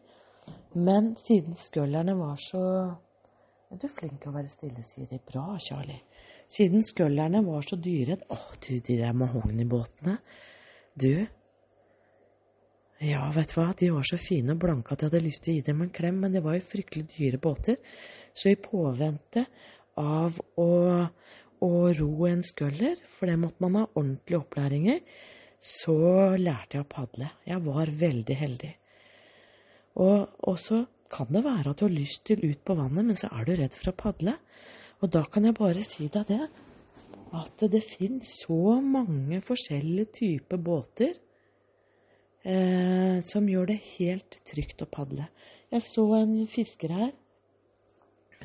Men siden skøllerne var så Er du flink til å være stille, Siri? Bra, Charlie. Siden skøllerne var så dyre Å, du, de der mahognibåtene. Du Ja, vet du hva, de var så fine og blanke at jeg hadde lyst til å gi dem en klem, men det var jo fryktelig dyre båter. Så i påvente av å, å ro en skøller, for det måtte man ha ordentlig opplæring i, så lærte jeg å padle. Jeg var veldig heldig. Og så kan det være at du har lyst til ut på vannet, men så er du redd for å padle. Og da kan jeg bare si deg det, at det finnes så mange forskjellige typer båter eh, som gjør det helt trygt å padle. Jeg så en fisker her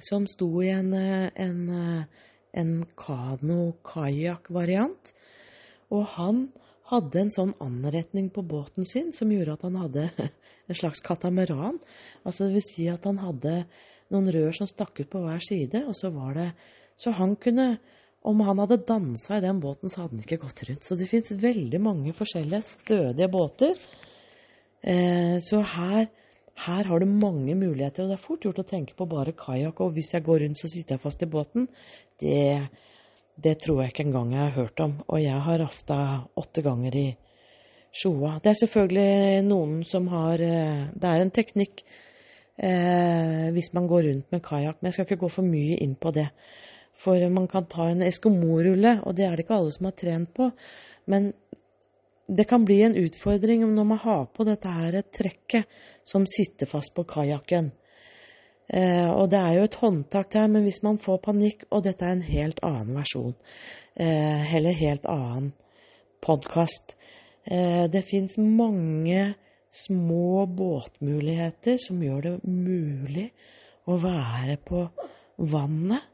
som sto i en, en, en kano-kajakk-variant. Og han hadde en sånn anretning på båten sin som gjorde at han hadde en slags katamaran. Altså det vil si at han hadde noen rør som stakk ut på hver side, og så var det Så han kunne Om han hadde dansa i den båten, så hadde han ikke gått rundt. Så det fins veldig mange forskjellige stødige båter. Eh, så her, her har du mange muligheter, og det er fort gjort å tenke på bare kajakk. Og hvis jeg går rundt, så sitter jeg fast i båten. Det det tror jeg ikke engang jeg har hørt om. Og jeg har rafta åtte ganger i Sjoa. Det er selvfølgelig noen som har eh, Det er en teknikk eh, hvis man går rundt med kajakk, men jeg skal ikke gå for mye inn på det. For man kan ta en eskomorulle, og det er det ikke alle som har trent på. Men det kan bli en utfordring når man har på dette her trekket som sitter fast på kajakken. Eh, og det er jo et håndtak der, men hvis man får panikk Og dette er en helt annen versjon, eh, eller helt annen podkast. Eh, det fins mange små båtmuligheter som gjør det mulig å være på vannet.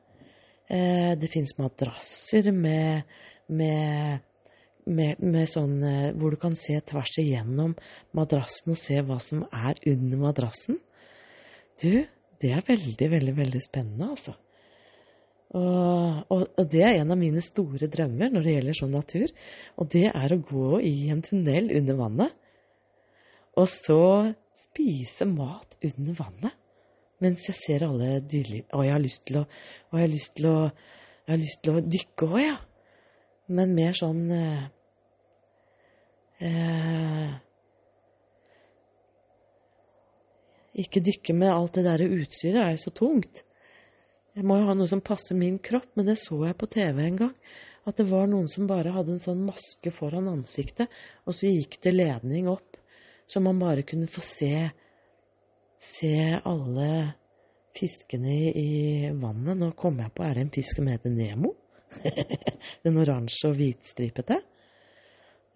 Eh, det fins madrasser med, med, med, med sånn eh, hvor du kan se tvers igjennom madrassen og se hva som er under madrassen. Du, det er veldig, veldig, veldig spennende, altså. Og, og, og, det er en av mine store drømmer når det gjelder sånn natur. Og det er å gå i en tunnel under vannet, og så spise mat under vannet mens jeg ser alle dyreliv. Og jeg har lyst til å, og jeg har lyst til å, jeg har lyst til å dykke òg, ja. Men mer sånn eh, eh, ikke dykke med alt det der utstyret, er jo så tungt. Jeg må jo ha noe som passer min kropp, men det så jeg på TV en gang. At det var noen som bare hadde en sånn maske foran ansiktet, og så gikk det ledning opp, så man bare kunne få se, se alle fiskene i, vannet. Nå kom jeg på, er det en fisk som heter Nemo? den oransje og hvitstripete?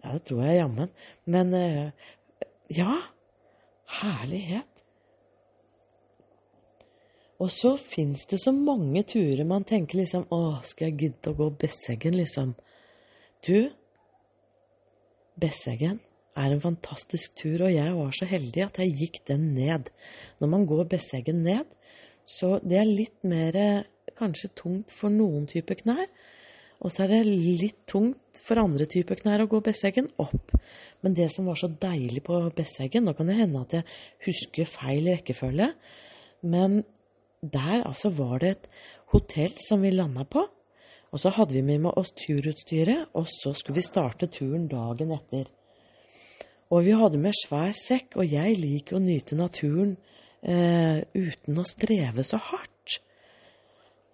Ja, det tror jeg jammen. Men eh, ja, herlighet. Og så fins det så mange turer man tenker liksom Å, skal jeg gidde å gå Besseggen, liksom? Du, Besseggen er en fantastisk tur, og jeg var så heldig at jeg gikk den ned. Når man går Besseggen ned, så det er litt mer kanskje tungt for noen typer knær. Og så er det litt tungt for andre typer knær å gå Besseggen opp. Men det som var så deilig på Besseggen Nå kan det hende at jeg husker feil rekkefølge. Men der altså var det et hotell som vi landa på. Og så hadde vi med oss turutstyret, og så skulle vi starte turen dagen etter. Og vi hadde med svær sekk, og jeg liker å nyte naturen eh, uten å streve så hardt.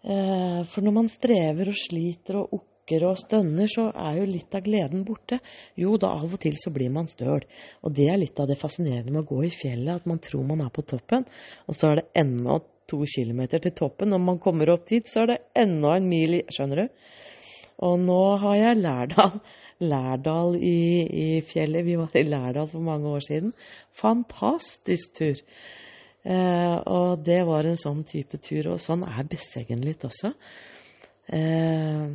Eh, for når man strever og sliter og okker og stønner, så er jo litt av gleden borte. Jo da, av og til så blir man støl. Og det er litt av det fascinerende med å gå i fjellet, at man tror man er på toppen, og så er det ennå to kilometer til toppen. Når man kommer opp dit, så er det enda en mil Skjønner du? Og nå har jeg Lærdal, Lærdal i, i, fjellet. Vi var i Lærdal for mange år siden. Fantastisk tur. Eh, og det var en sånn type tur. Og sånn er Besseggen litt også. Eh,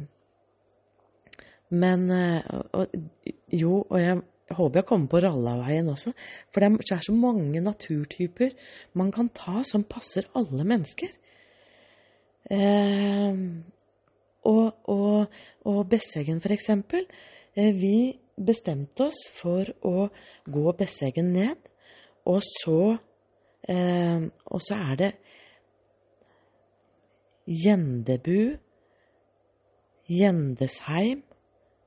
men eh, og, Jo, og jeg håper jeg kommer på Rallaveien også. For det er så mange naturtyper man kan ta som passer alle mennesker. Eh, og, og, og Besseggen, for eksempel. Eh, vi bestemte oss for å gå Besseggen ned, og så eh, Og så er det Gjendebu, Gjendesheim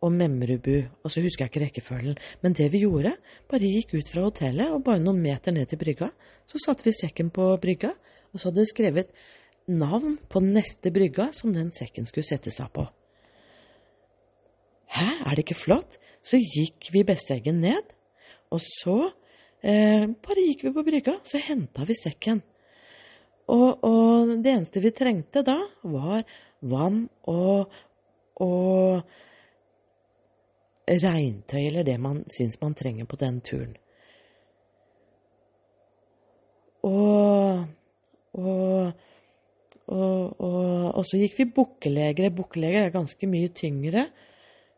og Memrubu, og så husker jeg ikke rekkefølgen. Men det vi gjorde, bare gikk ut fra hotellet, og bare noen meter ned til brygga, så satte vi sekken på brygga, og så hadde vi skrevet navn på neste brygga som den sekken skulle sette seg på. Hæ, er det ikke flott? Så gikk vi Besteggen ned, og så eh, bare gikk vi på brygga, så henta vi sekken. Og, og, det eneste vi trengte da, var vann og, og regntøy eller det man syns man trenger på den turen. Og, og, Og, og, og så gikk vi bukkeleger. Bukkeleger er ganske mye tyngre,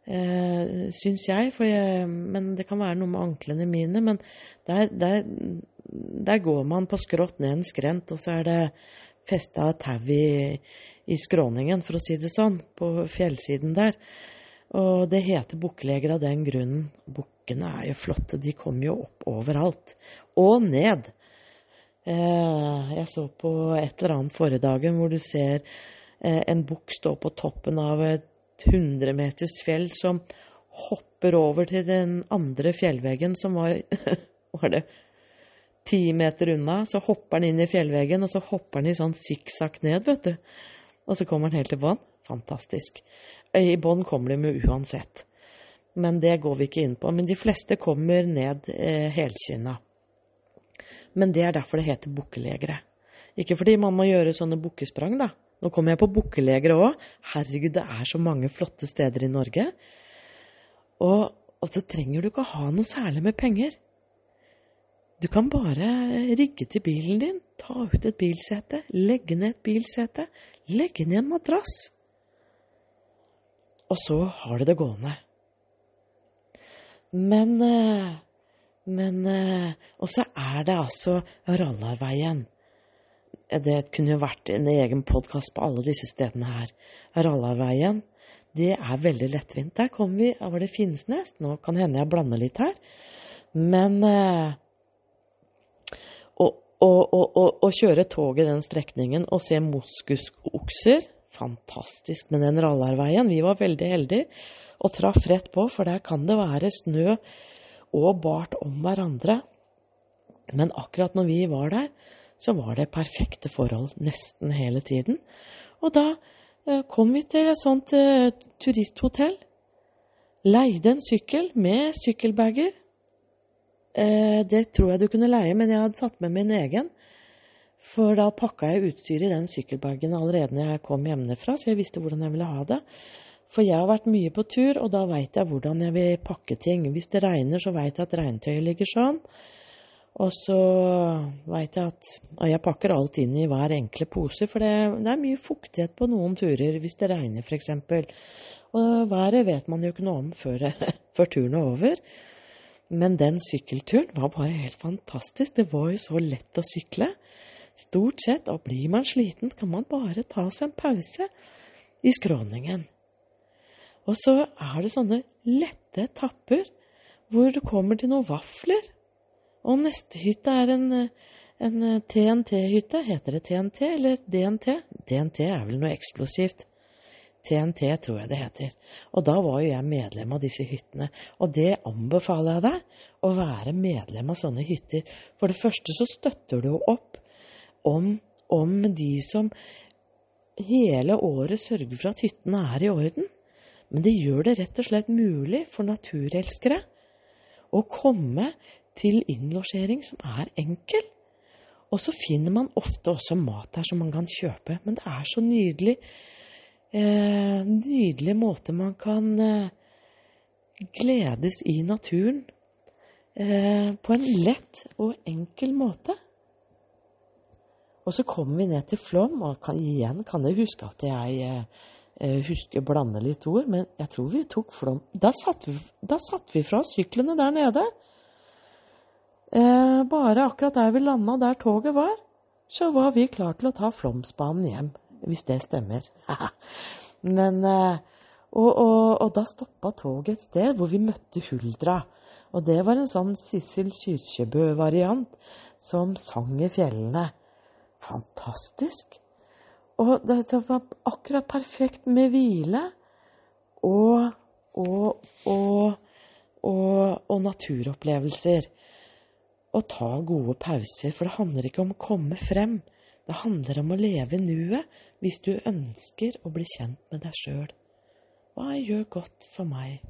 eh, syns jeg, jeg, Men det kan være noe med anklene mine. Men der, der, der går man på skrått ned en skrent, og så er det festa tau i, i skråningen, for å si det sånn, på fjellsiden der. Og det heter bukkeleger av den grunnen. Bukkene er jo flotte, de kommer jo opp overalt. Og ned. Eh, jeg så på et eller annet forrige dagen hvor du ser eh, en bukk stå på toppen av et 100 meters fjell som hopper over til den andre fjellveggen som var Var det ti meter unna? Så hopper han inn i fjellveggen, og så hopper han i sånn sikksakk ned, vet du. Og så kommer han helt til bånn. Fantastisk. I bånn kommer de med uansett. Men det går vi ikke inn på. Men de fleste kommer ned eh, helkinna. Men det er derfor det heter bukkelegere. Ikke fordi man må gjøre sånne bukkesprang, da. Nå kommer jeg på Bukkeleger òg. Herregud, det er så mange flotte steder i Norge. Og, og så trenger du ikke ha noe særlig med penger. Du kan bare rigge til bilen din, ta ut et bilsete, legge ned et bilsete, legge ned en madrass. Og så har du det gående. Men eh, men eh, Og så er det altså Rallarveien. Det kunne jo vært en egen podkast på alle disse stedene her. Rallarveien, det er veldig lettvint. Der kom vi Var det Finnsnes? Nå kan hende jeg blander litt her. Men eh, å, kjøre toget den strekningen og se moskusokser Fantastisk med den rallarveien. Vi var veldig heldige og traff rett på, for der kan det være snø og bart om hverandre. Men akkurat når vi var der, så var det perfekte forhold nesten hele tiden. Og da eh, kom vi til et sånt eh, turisthotell. Leide en sykkel med sykkelbager. Eh, det tror jeg du kunne leie, men jeg hadde satt med min egen. For da pakka jeg utstyret i den sykkelbagen allerede når jeg kom hjemmefra, så jeg visste hvordan jeg ville ha det. For jeg har vært mye på tur, og da veit jeg hvordan jeg vil pakke ting. Hvis det regner, så veit jeg at regntøyet ligger sånn. Og så veit jeg at Og jeg pakker alt inn i hver enkle pose, for det, det er mye fuktighet på noen turer hvis det regner, f.eks. Og været vet man jo ikke noe om før, før turen er over. Men den sykkelturen var bare helt fantastisk. Det var jo så lett å sykle. Stort sett, og blir man sliten, kan man bare ta seg en pause i skråningen. Og så er det sånne lette etapper hvor du kommer til noen vafler. Og neste hytte er en, en TNT-hytte. Heter det TNT eller DNT? DNT er vel noe eksplosivt. TNT tror jeg det heter. Og da var jo jeg medlem av disse hyttene. Og det anbefaler jeg deg, å være medlem av sånne hytter. For det første så støtter du opp om, om de som hele året sørger for at hyttene er i orden. Men det gjør det rett og slett mulig for naturelskere å komme til innlosjering som er enkel. Og så finner man ofte også mat der som man kan kjøpe. Men det er så nydelig. Eh, nydelig måte man kan eh, gledes i naturen eh, på en lett og enkel måte. Og så kommer vi ned til Flåm, og kan, igjen kan jeg huske at jeg eh, husker blande litt ord, men jeg tror vi tok Flåm Da satte vi, satt vi fra syklene der nede. Eh, bare akkurat der vi landa, der toget var, så var vi klar til å ta Flåmsbanen hjem. Hvis det stemmer. men eh, og, og, og, da stoppa toget et sted hvor vi møtte Huldra. Og det var en sånn Sissel Kyrkjebø-variant som sang i fjellene. Fantastisk. Og det var akkurat perfekt med hvile og, og, og, og, naturopplevelser. Å ta gode pauser, for det handler ikke om å komme frem. Det handler om å leve nuet hvis du ønsker å bli kjent med deg sjøl. Hva gjør godt for meg?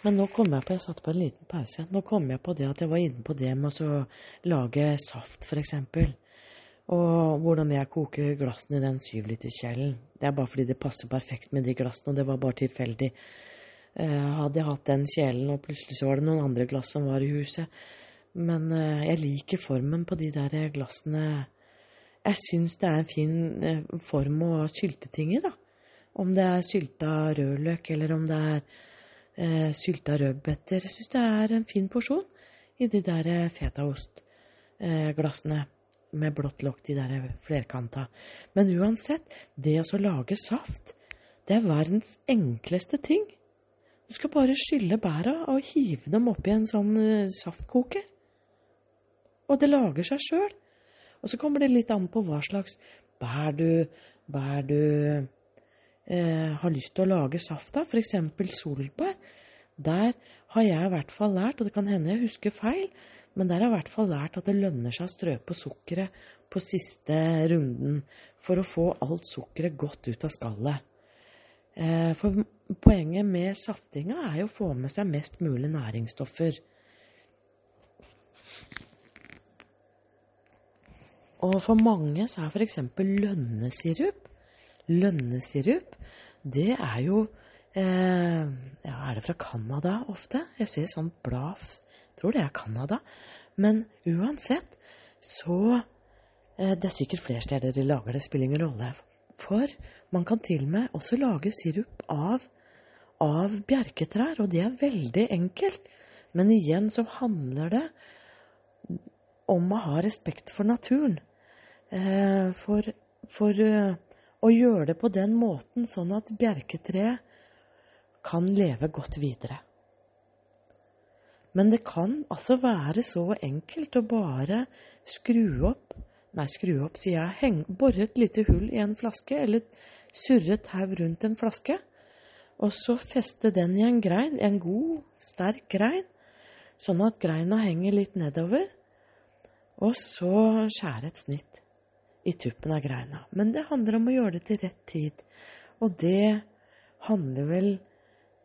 Men nå kom jeg på Jeg satte på en liten pause. Nå kom jeg på det at jeg var inne på det med å lage saft, f.eks. Og hvordan jeg koker glassene i den syvliterskjelen. Det er bare fordi det passer perfekt med de glassene, og det var bare tilfeldig. eh, hadde jeg hatt den kjelen, og plutselig så var det noen andre glass som var i huset. Men eh, jeg liker formen på de der glassene. Jeg syns det er en fin eh, form å sylte ting i, da. Om det er sylta rødløk, eller om det er eh, sylta rødbeter. Jeg syns det er en fin porsjon i de der eh, fetaostglassene med blått lokk, de der flerkanta. Men uansett, det å lage saft, det er verdens enkleste ting. Du skal bare skylle bæra og hive dem oppi en sånn uh, saftkoker. Og det lager seg sjøl. Og så kommer det litt an på hva slags bær du, bær du eh, har lyst til å lage saft av. F.eks. solbær. Der har jeg i hvert fall lært, og det kan hende jeg husker feil, men der har jeg i hvert fall lært at det lønner seg å strø på sukkeret på siste runden for å få alt sukkeret godt ut av skallet. Eh, for poenget med saftinga er jo å få med seg mest mulig næringsstoffer. Og for mange så er f.eks. lønnesirup Lønnesirup, det er jo eh, Ja, er det fra Canada ofte? Jeg ser sånn blad tror det er Canada. Men uansett, så eh, Det er sikkert flere steder de lager det, spiller ingen rolle. For man kan til og med også lage sirup av, av bjerketrær, og det er veldig enkelt. Men igjen så handler det om å ha respekt for naturen. Eh, for, for uh, å gjøre det på den måten, sånn at bjerketreet kan leve godt videre. Men det kan altså være så enkelt å bare skru opp Nei, skru opp, sier jeg. Heng, bore et lite hull i en flaske, eller surre et tau rundt en flaske. Og så feste den i en grein, en god, sterk grein, sånn at greina henger litt nedover. Og så skjære et snitt i tuppen av greina. Men det handler om å gjøre det til rett tid. Og det handler vel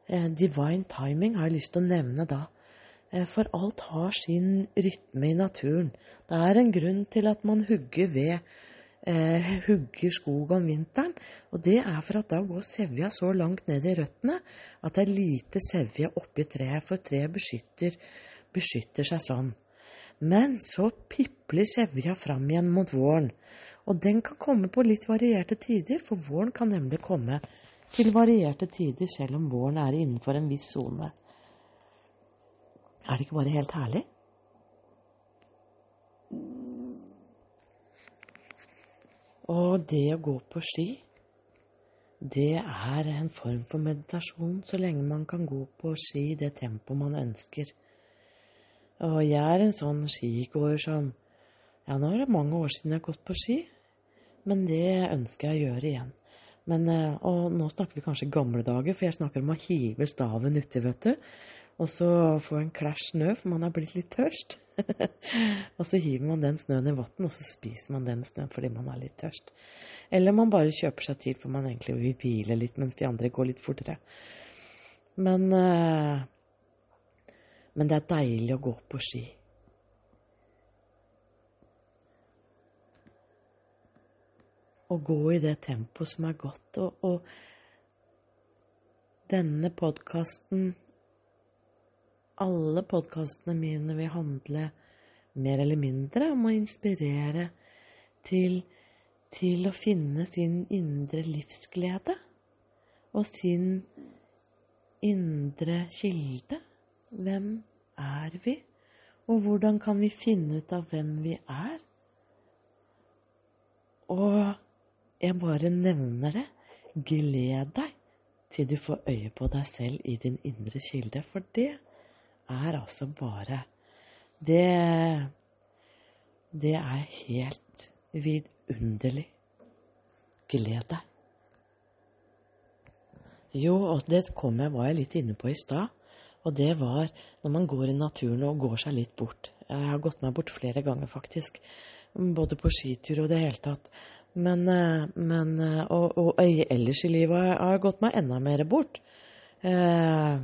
eh, Divine timing har jeg lyst til å nevne da. Eh, for alt har sin rytme i naturen. Det er en grunn til at man hugger ved, eh, hugger skog om vinteren. Og det er for at da går sevja så langt ned i røttene at det er lite sevje oppi treet, for treet beskytter, beskytter seg sånn. Men så pipler sevja fram igjen mot våren. Og den kan komme på litt varierte tider, for våren kan nemlig komme til varierte tider selv om våren er innenfor en viss sone. Er det ikke bare helt herlig? Og det å gå på ski, det er en form for meditasjon så lenge man kan gå på ski i det tempoet man ønsker. Og jeg er en sånn skigåer som Ja, nå er det mange år siden jeg har gått på ski, men det ønsker jeg å gjøre igjen. Men, eh, og nå snakker vi kanskje gamle dager, for jeg snakker om å hive staven uti, vet du. Og så få en klæsj snø, for man har blitt litt tørst. og så hiver man den snøen i vann, og så spiser man den snøen fordi man er litt tørst. Eller man bare kjøper seg tid for man egentlig vil hvile litt mens de andre går litt fortere. Men, uh, men det er deilig å gå på ski. Å gå i det tempoet som er godt. Og, og denne podkasten alle podkastene mine vil handle mer eller mindre om å inspirere til, til å finne sin indre livsglede og sin indre kilde. Hvem er vi, og hvordan kan vi finne ut av hvem vi er? Og jeg bare nevner det. Gled deg til du får øye på deg selv i din indre kilde, for det er altså bare Det Det er helt vidunderlig. Gled deg. Jo, og det kom jeg, var jeg litt inne på i stad. Og det var når man går i naturen og går seg litt bort. Jeg har gått meg bort flere ganger, faktisk. Både på skitur og det hele tatt. Men, eh, men eh, og, og, ellers i livet har jeg gått meg enda mer bort. Eh,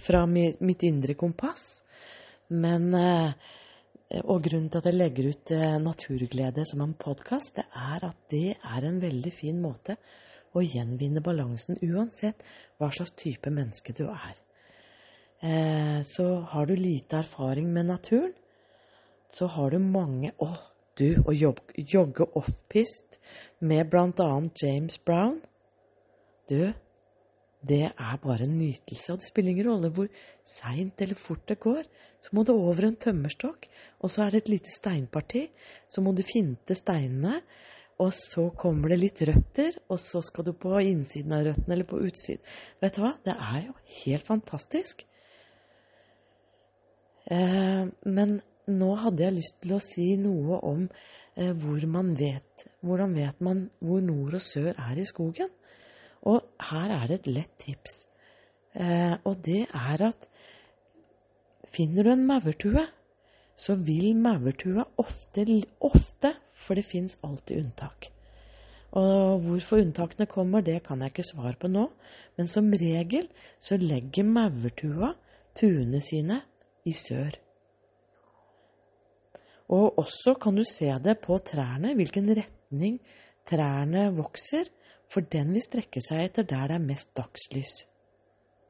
fra mitt indre kompass. Men eh, Og grunnen til at jeg legger ut eh, Naturglede som en podkast, det er at det er en veldig fin måte å gjenvinne balansen, uansett hva slags type menneske du er. Eh, så har du lite erfaring med naturen, så har du mange Å, du, å jogge offpist med blant annet James Brown Du, det er bare en nytelse. Og det spiller ingen rolle hvor seint eller fort det går. Så må du over en tømmerstokk, og så er det et lite steinparti. Så må du finte steinene, og så kommer det litt røtter, og så skal du på innsiden av røttene eller på utsiden. Vet du hva? Det er jo helt fantastisk. Eh, men nå hadde jeg lyst til å si noe om eh, hvor man vet Hvordan vet man hvor nord og sør er i skogen? Og her er det et lett tips. Eh, og det er at finner du en maurtue, så vil maurtua ofte, ofte For det fins alltid unntak. Og hvorfor unntakene kommer, det kan jeg ikke svare på nå. Men som regel så legger maurtua tuene sine i sør. Og også kan du se det på trærne, hvilken retning trærne vokser for den vil strekke seg etter der det er mest dagslys.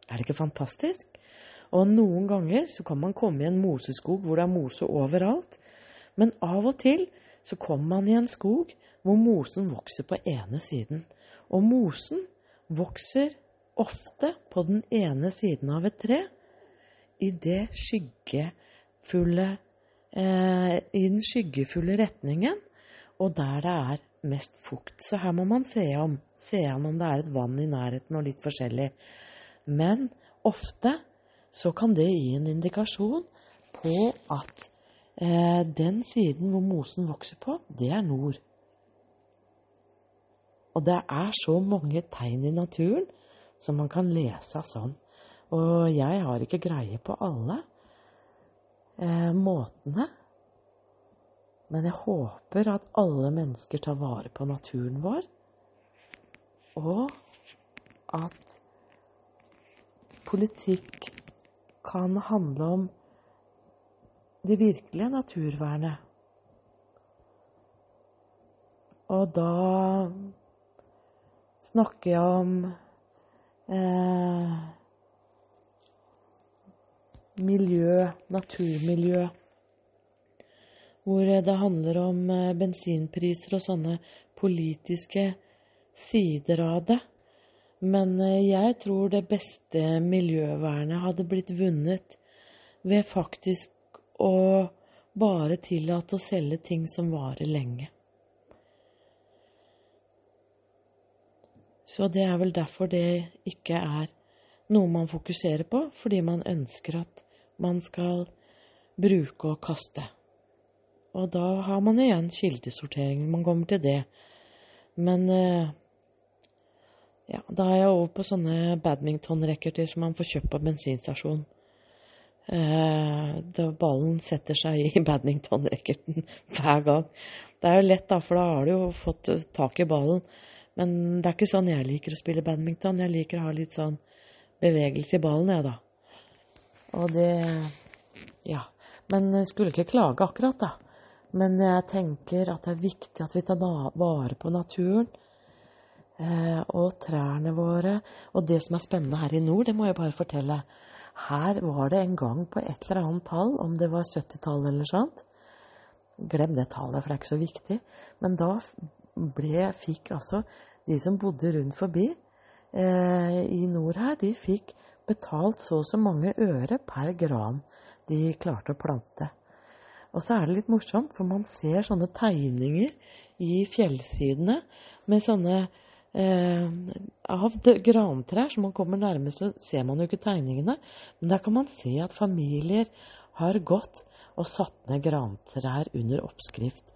Er det ikke fantastisk? Og noen ganger så kan man komme i en moseskog hvor det er mose overalt, men av og til så kommer man i en skog hvor mosen vokser på ene siden. Og mosen vokser ofte på den ene siden av et tre i det skyggefulle eh, I den skyggefulle retningen, og der det er mest fukt. Så her må man se om, se han om det er et vann i nærheten og litt forskjellig. Men ofte så kan det gi en indikasjon på at eh, den siden hvor mosen vokser på, det er nord. Og det er så mange tegn i naturen som man kan lese av sånn. Og jeg har ikke greie på alle eh, måtene men jeg håper at alle mennesker tar vare på naturen vår, og at politikk kan handle om det virkelige naturvernet. Og da snakker jeg om eh, miljø, naturmiljø hvor det handler om eh, bensinpriser og sånne politiske sider av det. Men eh, jeg tror det beste miljøvernet hadde blitt vunnet ved faktisk å bare tillate å selge ting som varer lenge. Så det er vel derfor det ikke er noe man fokuserer på, fordi man ønsker at man skal bruke og kaste. Og da har man igjen kildesortering man kommer til det. Men eh, ja, da er jeg over på sånne badmintonracketer som man får kjøpt på bensinstasjon. Eh, da ballen setter seg i badmintonracketen hver gang. Det er jo lett, da, for da har du jo fått tak i ballen. Men det er ikke sånn jeg liker å spille badminton. Jeg liker å ha litt sånn bevegelse i ballen, jeg, da. Og det Ja. Men jeg skulle ikke klage akkurat, da. Men jeg tenker at det er viktig at vi tar vare på naturen og trærne våre. Og det som er spennende her i nord, det må jeg bare fortelle. Her var det en gang på et eller annet tall, om det var 70-tallet eller sånt. Glem det tallet, for det er ikke så viktig. Men da ble, fikk altså de som bodde rundt forbi eh, i nord her, de fikk betalt så og så mange øre per gran de klarte å plante. Og så er det litt morsomt, for man ser sånne tegninger i fjellsidene med sånne eh, av grantrær. Så man kommer nærmest, så ser man jo ikke tegningene. Men der kan man se at familier har gått og satt ned grantrær under oppskrift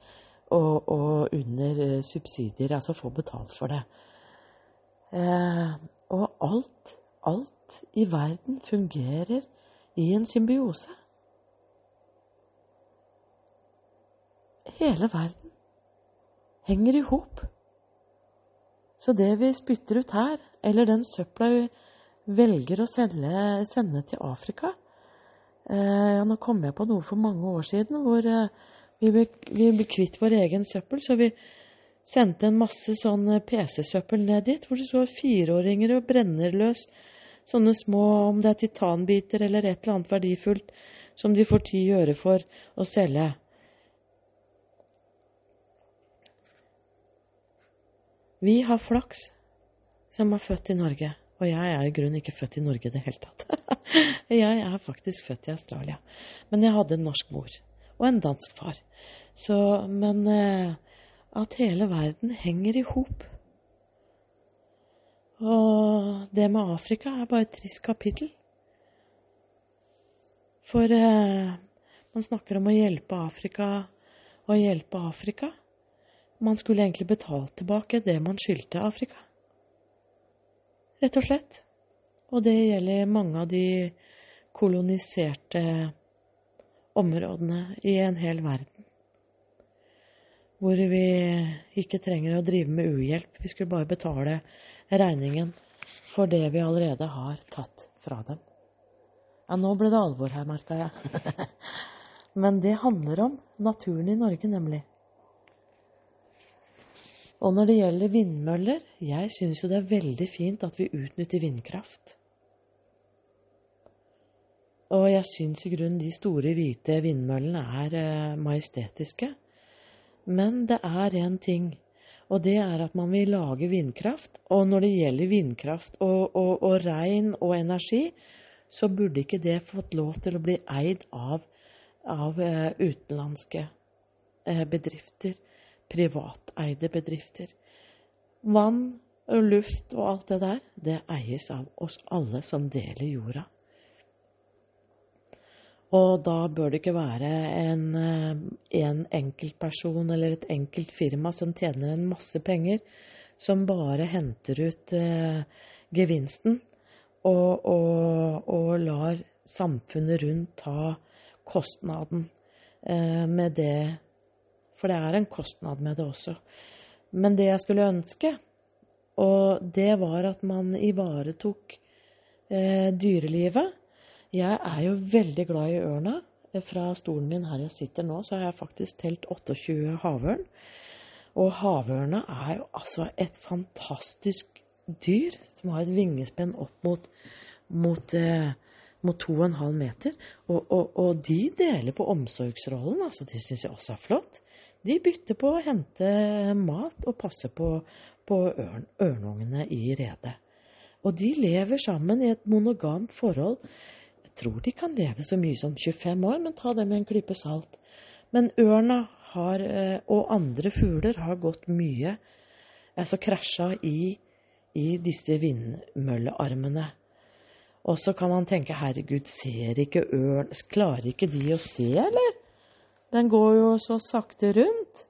og, og under eh, subsidier, altså få betalt for det. Eh, og alt, alt i verden fungerer i en symbiose. hele verden henger i hop. Så det vi spytter ut her, eller den søpla vi velger å sende, sende til Afrika eh, Nå kom jeg på noe for mange år siden hvor eh, vi ble, vi ble kvitt vår egen søppel, så vi sendte en masse sånn PC-søppel ned dit, hvor det står fireåringer og brenner løs sånne små, om det er titanbiter eller et eller annet verdifullt, som de får ti øre for å selge. Vi har flaks som er født i Norge. Og jeg er i grunnen ikke født i Norge i det hele tatt. jeg er faktisk født i Australia. Men jeg hadde en norsk mor og en dansk far. Så, men eh, at hele verden henger i hop. Og det med Afrika er bare et trist kapittel. For eh, man snakker om å hjelpe Afrika og hjelpe Afrika. Man skulle egentlig betalt tilbake det man skyldte Afrika rett og slett. Og det gjelder mange av de koloniserte områdene i en hel verden. Hvor vi ikke trenger å drive med uhjelp. Vi skulle bare betale regningen for det vi allerede har tatt fra dem. Ja, nå ble det alvor her, merka jeg. Men det handler om naturen i Norge, nemlig. Og når det gjelder vindmøller, jeg syns jo det er veldig fint at vi utnytter vindkraft. Og jeg syns i grunnen de store, hvite vindmøllene er eh, majestetiske. Men det er én ting, og det er at man vil lage vindkraft. Og når det gjelder vindkraft og, og, og regn og energi, så burde ikke det fått lov til å bli eid av, av uh, utenlandske uh, bedrifter privateide bedrifter. Vann og luft og alt det der, det eies av oss alle som deler jorda. Og da bør det ikke være en, eh, en enkeltperson eller et enkelt firma som tjener en masse penger, som bare henter ut eh, gevinsten og, og, og, lar samfunnet rundt ta kostnaden eh, med det for det er en kostnad med det også. Men det jeg skulle ønske, og det var at man ivaretok eh, dyrelivet. Jeg er jo veldig glad i ørna. Fra stolen min her jeg sitter nå, så har jeg faktisk telt 28 havørn. Og havørna er jo altså et fantastisk dyr som har et vingespenn opp mot, mot eh, mot 2,5 meter. Og, og, og, de deler på omsorgsrollen. altså Det syns jeg også er flott. De bytter på å hente mat og passe på, på ørn, ørnungene i redet. Og de lever sammen i et monogamt forhold. Jeg tror de kan leve så mye som 25 år, men ta det med en klype salt. Men ørna har, eh, og andre fugler har gått mye, altså krasja i, i disse vindmøllearmene. Og så kan man tenke herregud, ser ikke ørn Klarer ikke de å se, eller? Den går jo så sakte rundt.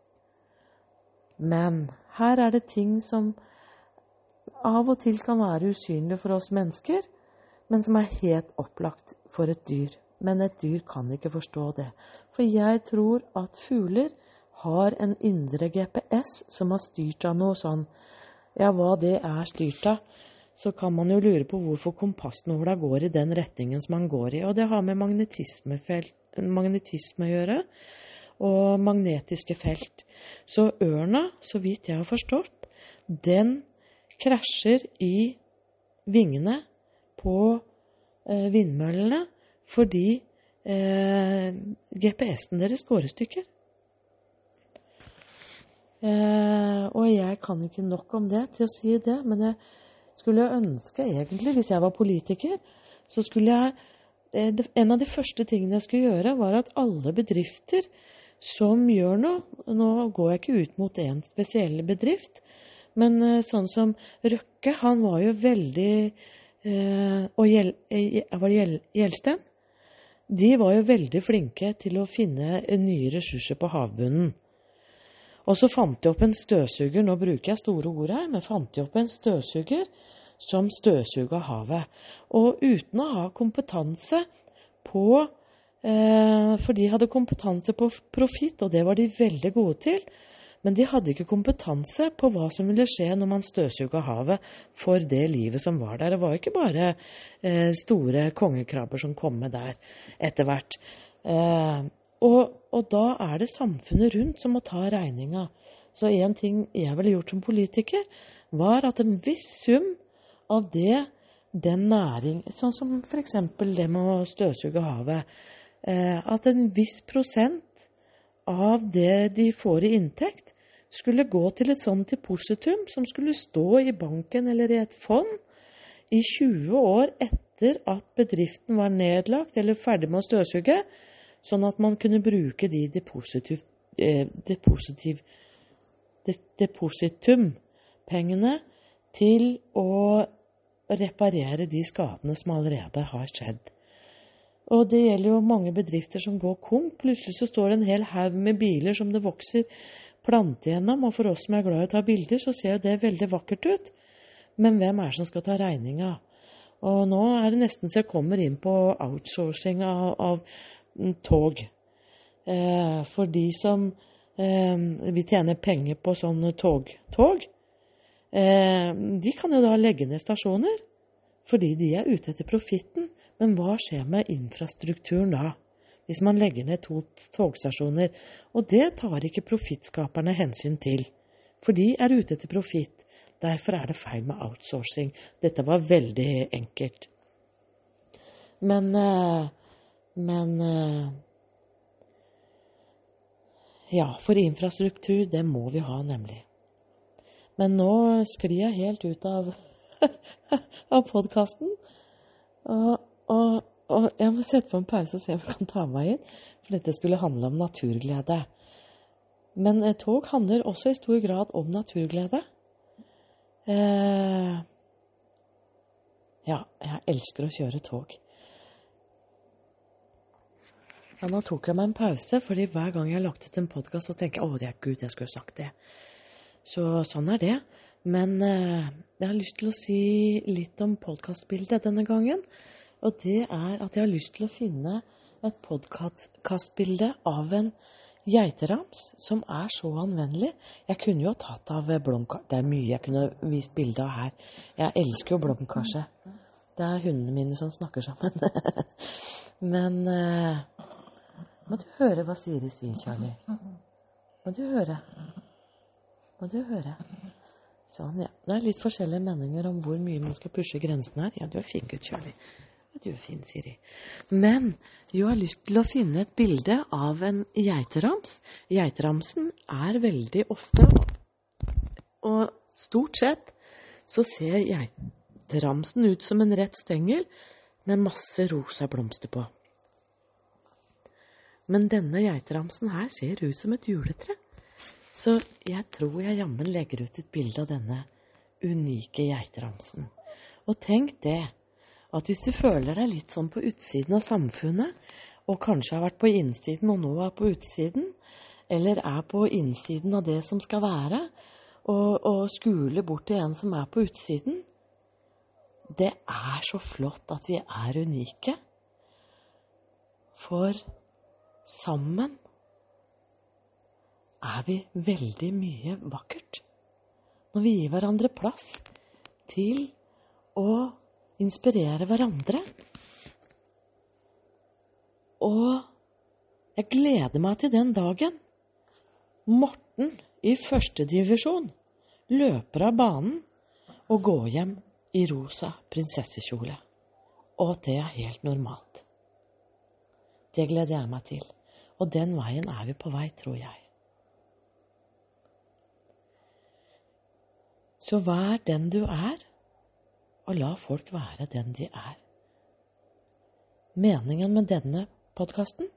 Men her er det ting som av og til kan være usynlige for oss mennesker, men som er helt opplagt for et dyr. Men et dyr kan ikke forstå det. For jeg tror at fugler har en indre GPS som har styrt av noe sånn. Ja, hva det er styrt av, så kan man jo lure på hvorfor kompassnåla går i den retningen som man går i. Og det har med magnetisme å gjøre, og magnetiske felt. Så ørna, så vidt jeg har forstått, den krasjer i vingene på eh, vindmøllene fordi eh, GPS-en deres går i stykker. Eh, og jeg kan ikke nok om det til å si det, men jeg skulle jeg ønske egentlig, hvis jeg var politiker, så skulle jeg eh, En av de første tingene jeg skulle gjøre, var at alle bedrifter som gjør noe Nå går jeg ikke ut mot én spesiell bedrift, men eh, sånn som Røkke, han var jo veldig eh, Og var det Gjelsten? De var jo veldig flinke til å finne nye ressurser på havbunnen. Og så fant de opp en støvsuger, nå bruker jeg store ord her, men fant de opp en støvsuger som støvsuga havet. Og uten å ha kompetanse på eh, For de hadde kompetanse på profitt, og det var de veldig gode til. Men de hadde ikke kompetanse på hva som ville skje når man støvsuga havet for det livet som var der. Det var ikke bare eh, store kongekrabber som kom med der etter hvert. Eh, og, og, da er det samfunnet rundt som må ta regninga. Så en ting jeg ville gjort som politiker, var at en viss sum av det den næring Sånn som f.eks. det med å støvsuge havet. Eh, at en viss prosent av det de får i inntekt, skulle gå til et sånt depositum som skulle stå i banken eller i et fond i 20 år etter at bedriften var nedlagt eller ferdig med å støvsuge, sånn at man kunne bruke de depositiv, eh, depositiv, de, depositumpengene til å reparere de skadene som allerede har skjedd. Og det gjelder jo mange bedrifter som går konk. Plutselig så står det en hel haug med biler som det vokser plante gjennom. Og for oss som er glad i å ta bilder, så ser jo det veldig vakkert ut. Men hvem er det som skal ta regninga? Og nå er det nesten så jeg kommer inn på outsourcing av, av tog. Eh, for de som eh, vil tjene penger på sånne tog-tog, eh, de kan jo da legge ned stasjoner. Fordi de er ute etter profitten. Men hva skjer med infrastrukturen da? Hvis man legger ned to togstasjoner. Og det tar ikke profittskaperne hensyn til. For de er ute etter profitt. Derfor er det feil med outsourcing. Dette var veldig enkelt. Men eh, Men eh, Ja, for infrastruktur, det må vi ha, nemlig. Men nå sklir jeg helt ut av, av podkasten. Og, og, og, jeg må sette på en pause og se om jeg kan ta meg inn. For dette skulle handle om naturglede. Men eh, tog handler også i stor grad om naturglede. Eh, ja, jeg elsker å kjøre tog. Ja, nå tok jeg meg en pause, fordi hver gang jeg har lagt ut en podkast, så tenker jeg å, det er gud, jeg skulle sagt det. Så sånn er det. Men eh, jeg har lyst til å si litt om podkastbildet denne gangen. Og det er at jeg har lyst til å finne et podkastbilde av en Geiterams, som er så anvendelig. Jeg kunne jo tatt av blomkar... Det er mye jeg kunne vist bilde av her. Jeg elsker jo blomkarse. Det er hundene mine som snakker sammen. Men uh, Må du høre hva Siri sier, Charlie? Må du høre? Må du høre? Sånn, ja. Det er litt forskjellige meninger om hvor mye man skal pushe grensen her. Ja, du er fin gutt, Charlie. Du er fin, Siri. Men jeg har lyst til å finne et bilde av en geiterams. Geiteramsen er veldig ofte, og stort sett, så ser geiteramsen ut som en rett stengel med masse rosa blomster på. Men denne geiteramsen her ser ut som et juletre. Så jeg tror jeg jammen legger ut et bilde av denne unike geiteramsen. Og tenk det at hvis du føler deg litt sånn på utsiden av samfunnet, og kanskje har vært på innsiden og nå er på utsiden, eller er på innsiden av det som skal være, og, og skuler bort til en som er på utsiden Det er så flott at vi er unike. For sammen er vi veldig mye vakkert. Når vi gir hverandre plass til å inspirere hverandre. Og jeg gleder meg til den dagen Morten i førstedivisjon løper av banen og går hjem i rosa prinsessekjole. Og at det er helt normalt. Det gleder jeg meg til. Og den veien er vi på vei, tror jeg. Så vær den du er og la folk være den de er. Meningen med denne podkasten,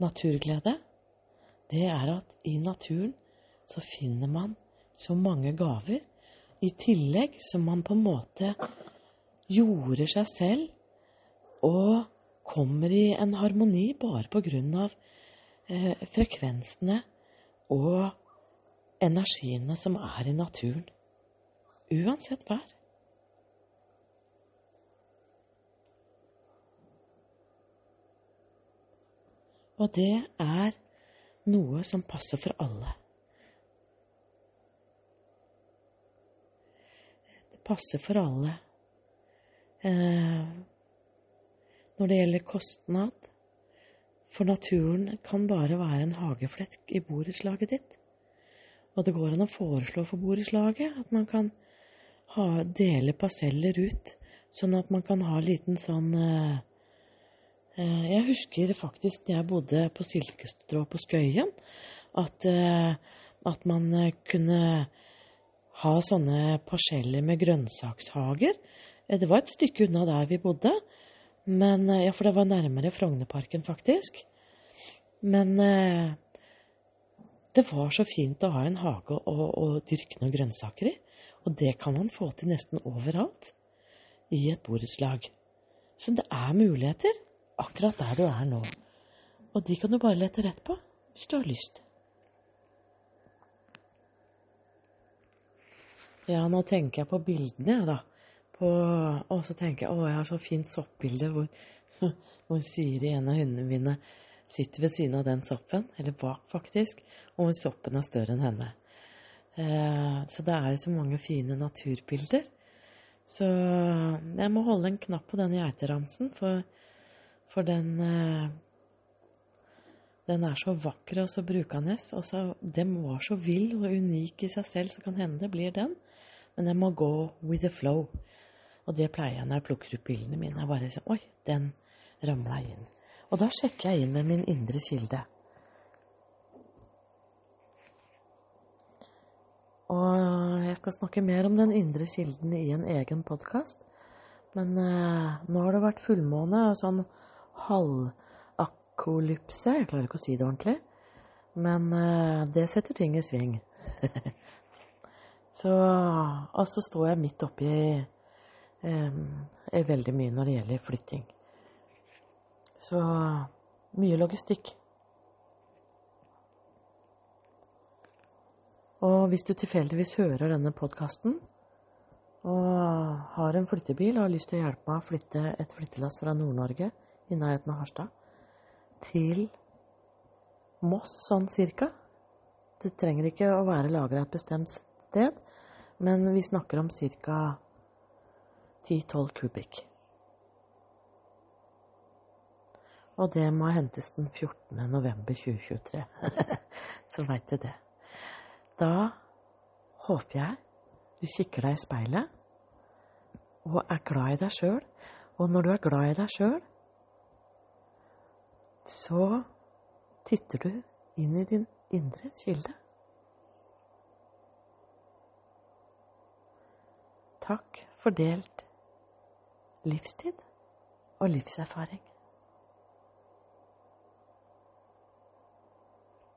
naturglede, det er at i naturen så finner man så mange gaver, i tillegg som man på en måte jorder seg selv og kommer i en harmoni bare på grunn av eh, frekvensene og energiene som er i naturen uansett vær. Og det er noe som passer for alle. Det passer for alle eh, når det gjelder kostnad, For naturen kan bare være en hageflekk i borettslaget ditt. Og det går an å foreslå for borettslaget at man kan ha, dele parseller ut, sånn at man kan ha en liten sånn eh, eh, Jeg husker faktisk da jeg bodde på Silkestrå på Skøyen, at, eh, at man eh, kunne ha sånne parseller med grønnsakshager. Eh, Det var et stykke unna der vi bodde, men, eh, ja, for det var nærmere Frognerparken, faktisk. Men eh, det var så fint å ha en hage og, dyrke noen grønnsaker i. Og det kan man få til nesten overalt i et borettslag. Så det er muligheter akkurat der du er nå. Og de kan du bare lete rett på hvis du har lyst. Ja, nå tenker jeg på bildene, jeg, da. På, og så tenker jeg å, jeg har så fint soppbilde hvor, hvor Siri, en av hundene mine, sitter ved siden av den soppen, eller bak faktisk, og hvor soppen er større enn henne. Eh, så da er det så mange fine naturbilder. Så jeg må holde en knapp på den geiteramsen, for, for den eh, Den er så vakker og så brukende. Og så, den var så vill og unik i seg selv, så kan hende det blir den. Men jeg må gå with the flow. Og det pleier jeg når jeg plukker ut bildene mine. Jeg bare sier Oi, den ramla inn. Og da sjekker jeg inn med min indre kilde. Og jeg skal snakke mer om den indre kilden i en egen podkast. Men eh, nå har det vært fullmåne og sånn halvakolypse. Jeg klarer ikke å si det ordentlig. Men eh, det setter ting i sving. så, og så står jeg midt oppi eh, veldig mye når det gjelder flytting. Så mye logistikk. Og hvis du tilfeldigvis hører denne podkasten og har en flyttebil og har lyst til å hjelpe meg å flytte et flyttelass fra Nord-Norge i nærheten av Harstad til Moss sånn cirka Det trenger ikke å være lagra et bestemt sted, men vi snakker om ca. 10-12 kubikk. Og det må hentes den 14. november 2023. Så veit du det. Da håper jeg du kikker deg i speilet og er glad i deg sjøl. Og når du er glad i deg sjøl, så titter du inn i din indre kilde. Takk for delt livstid og livserfaring.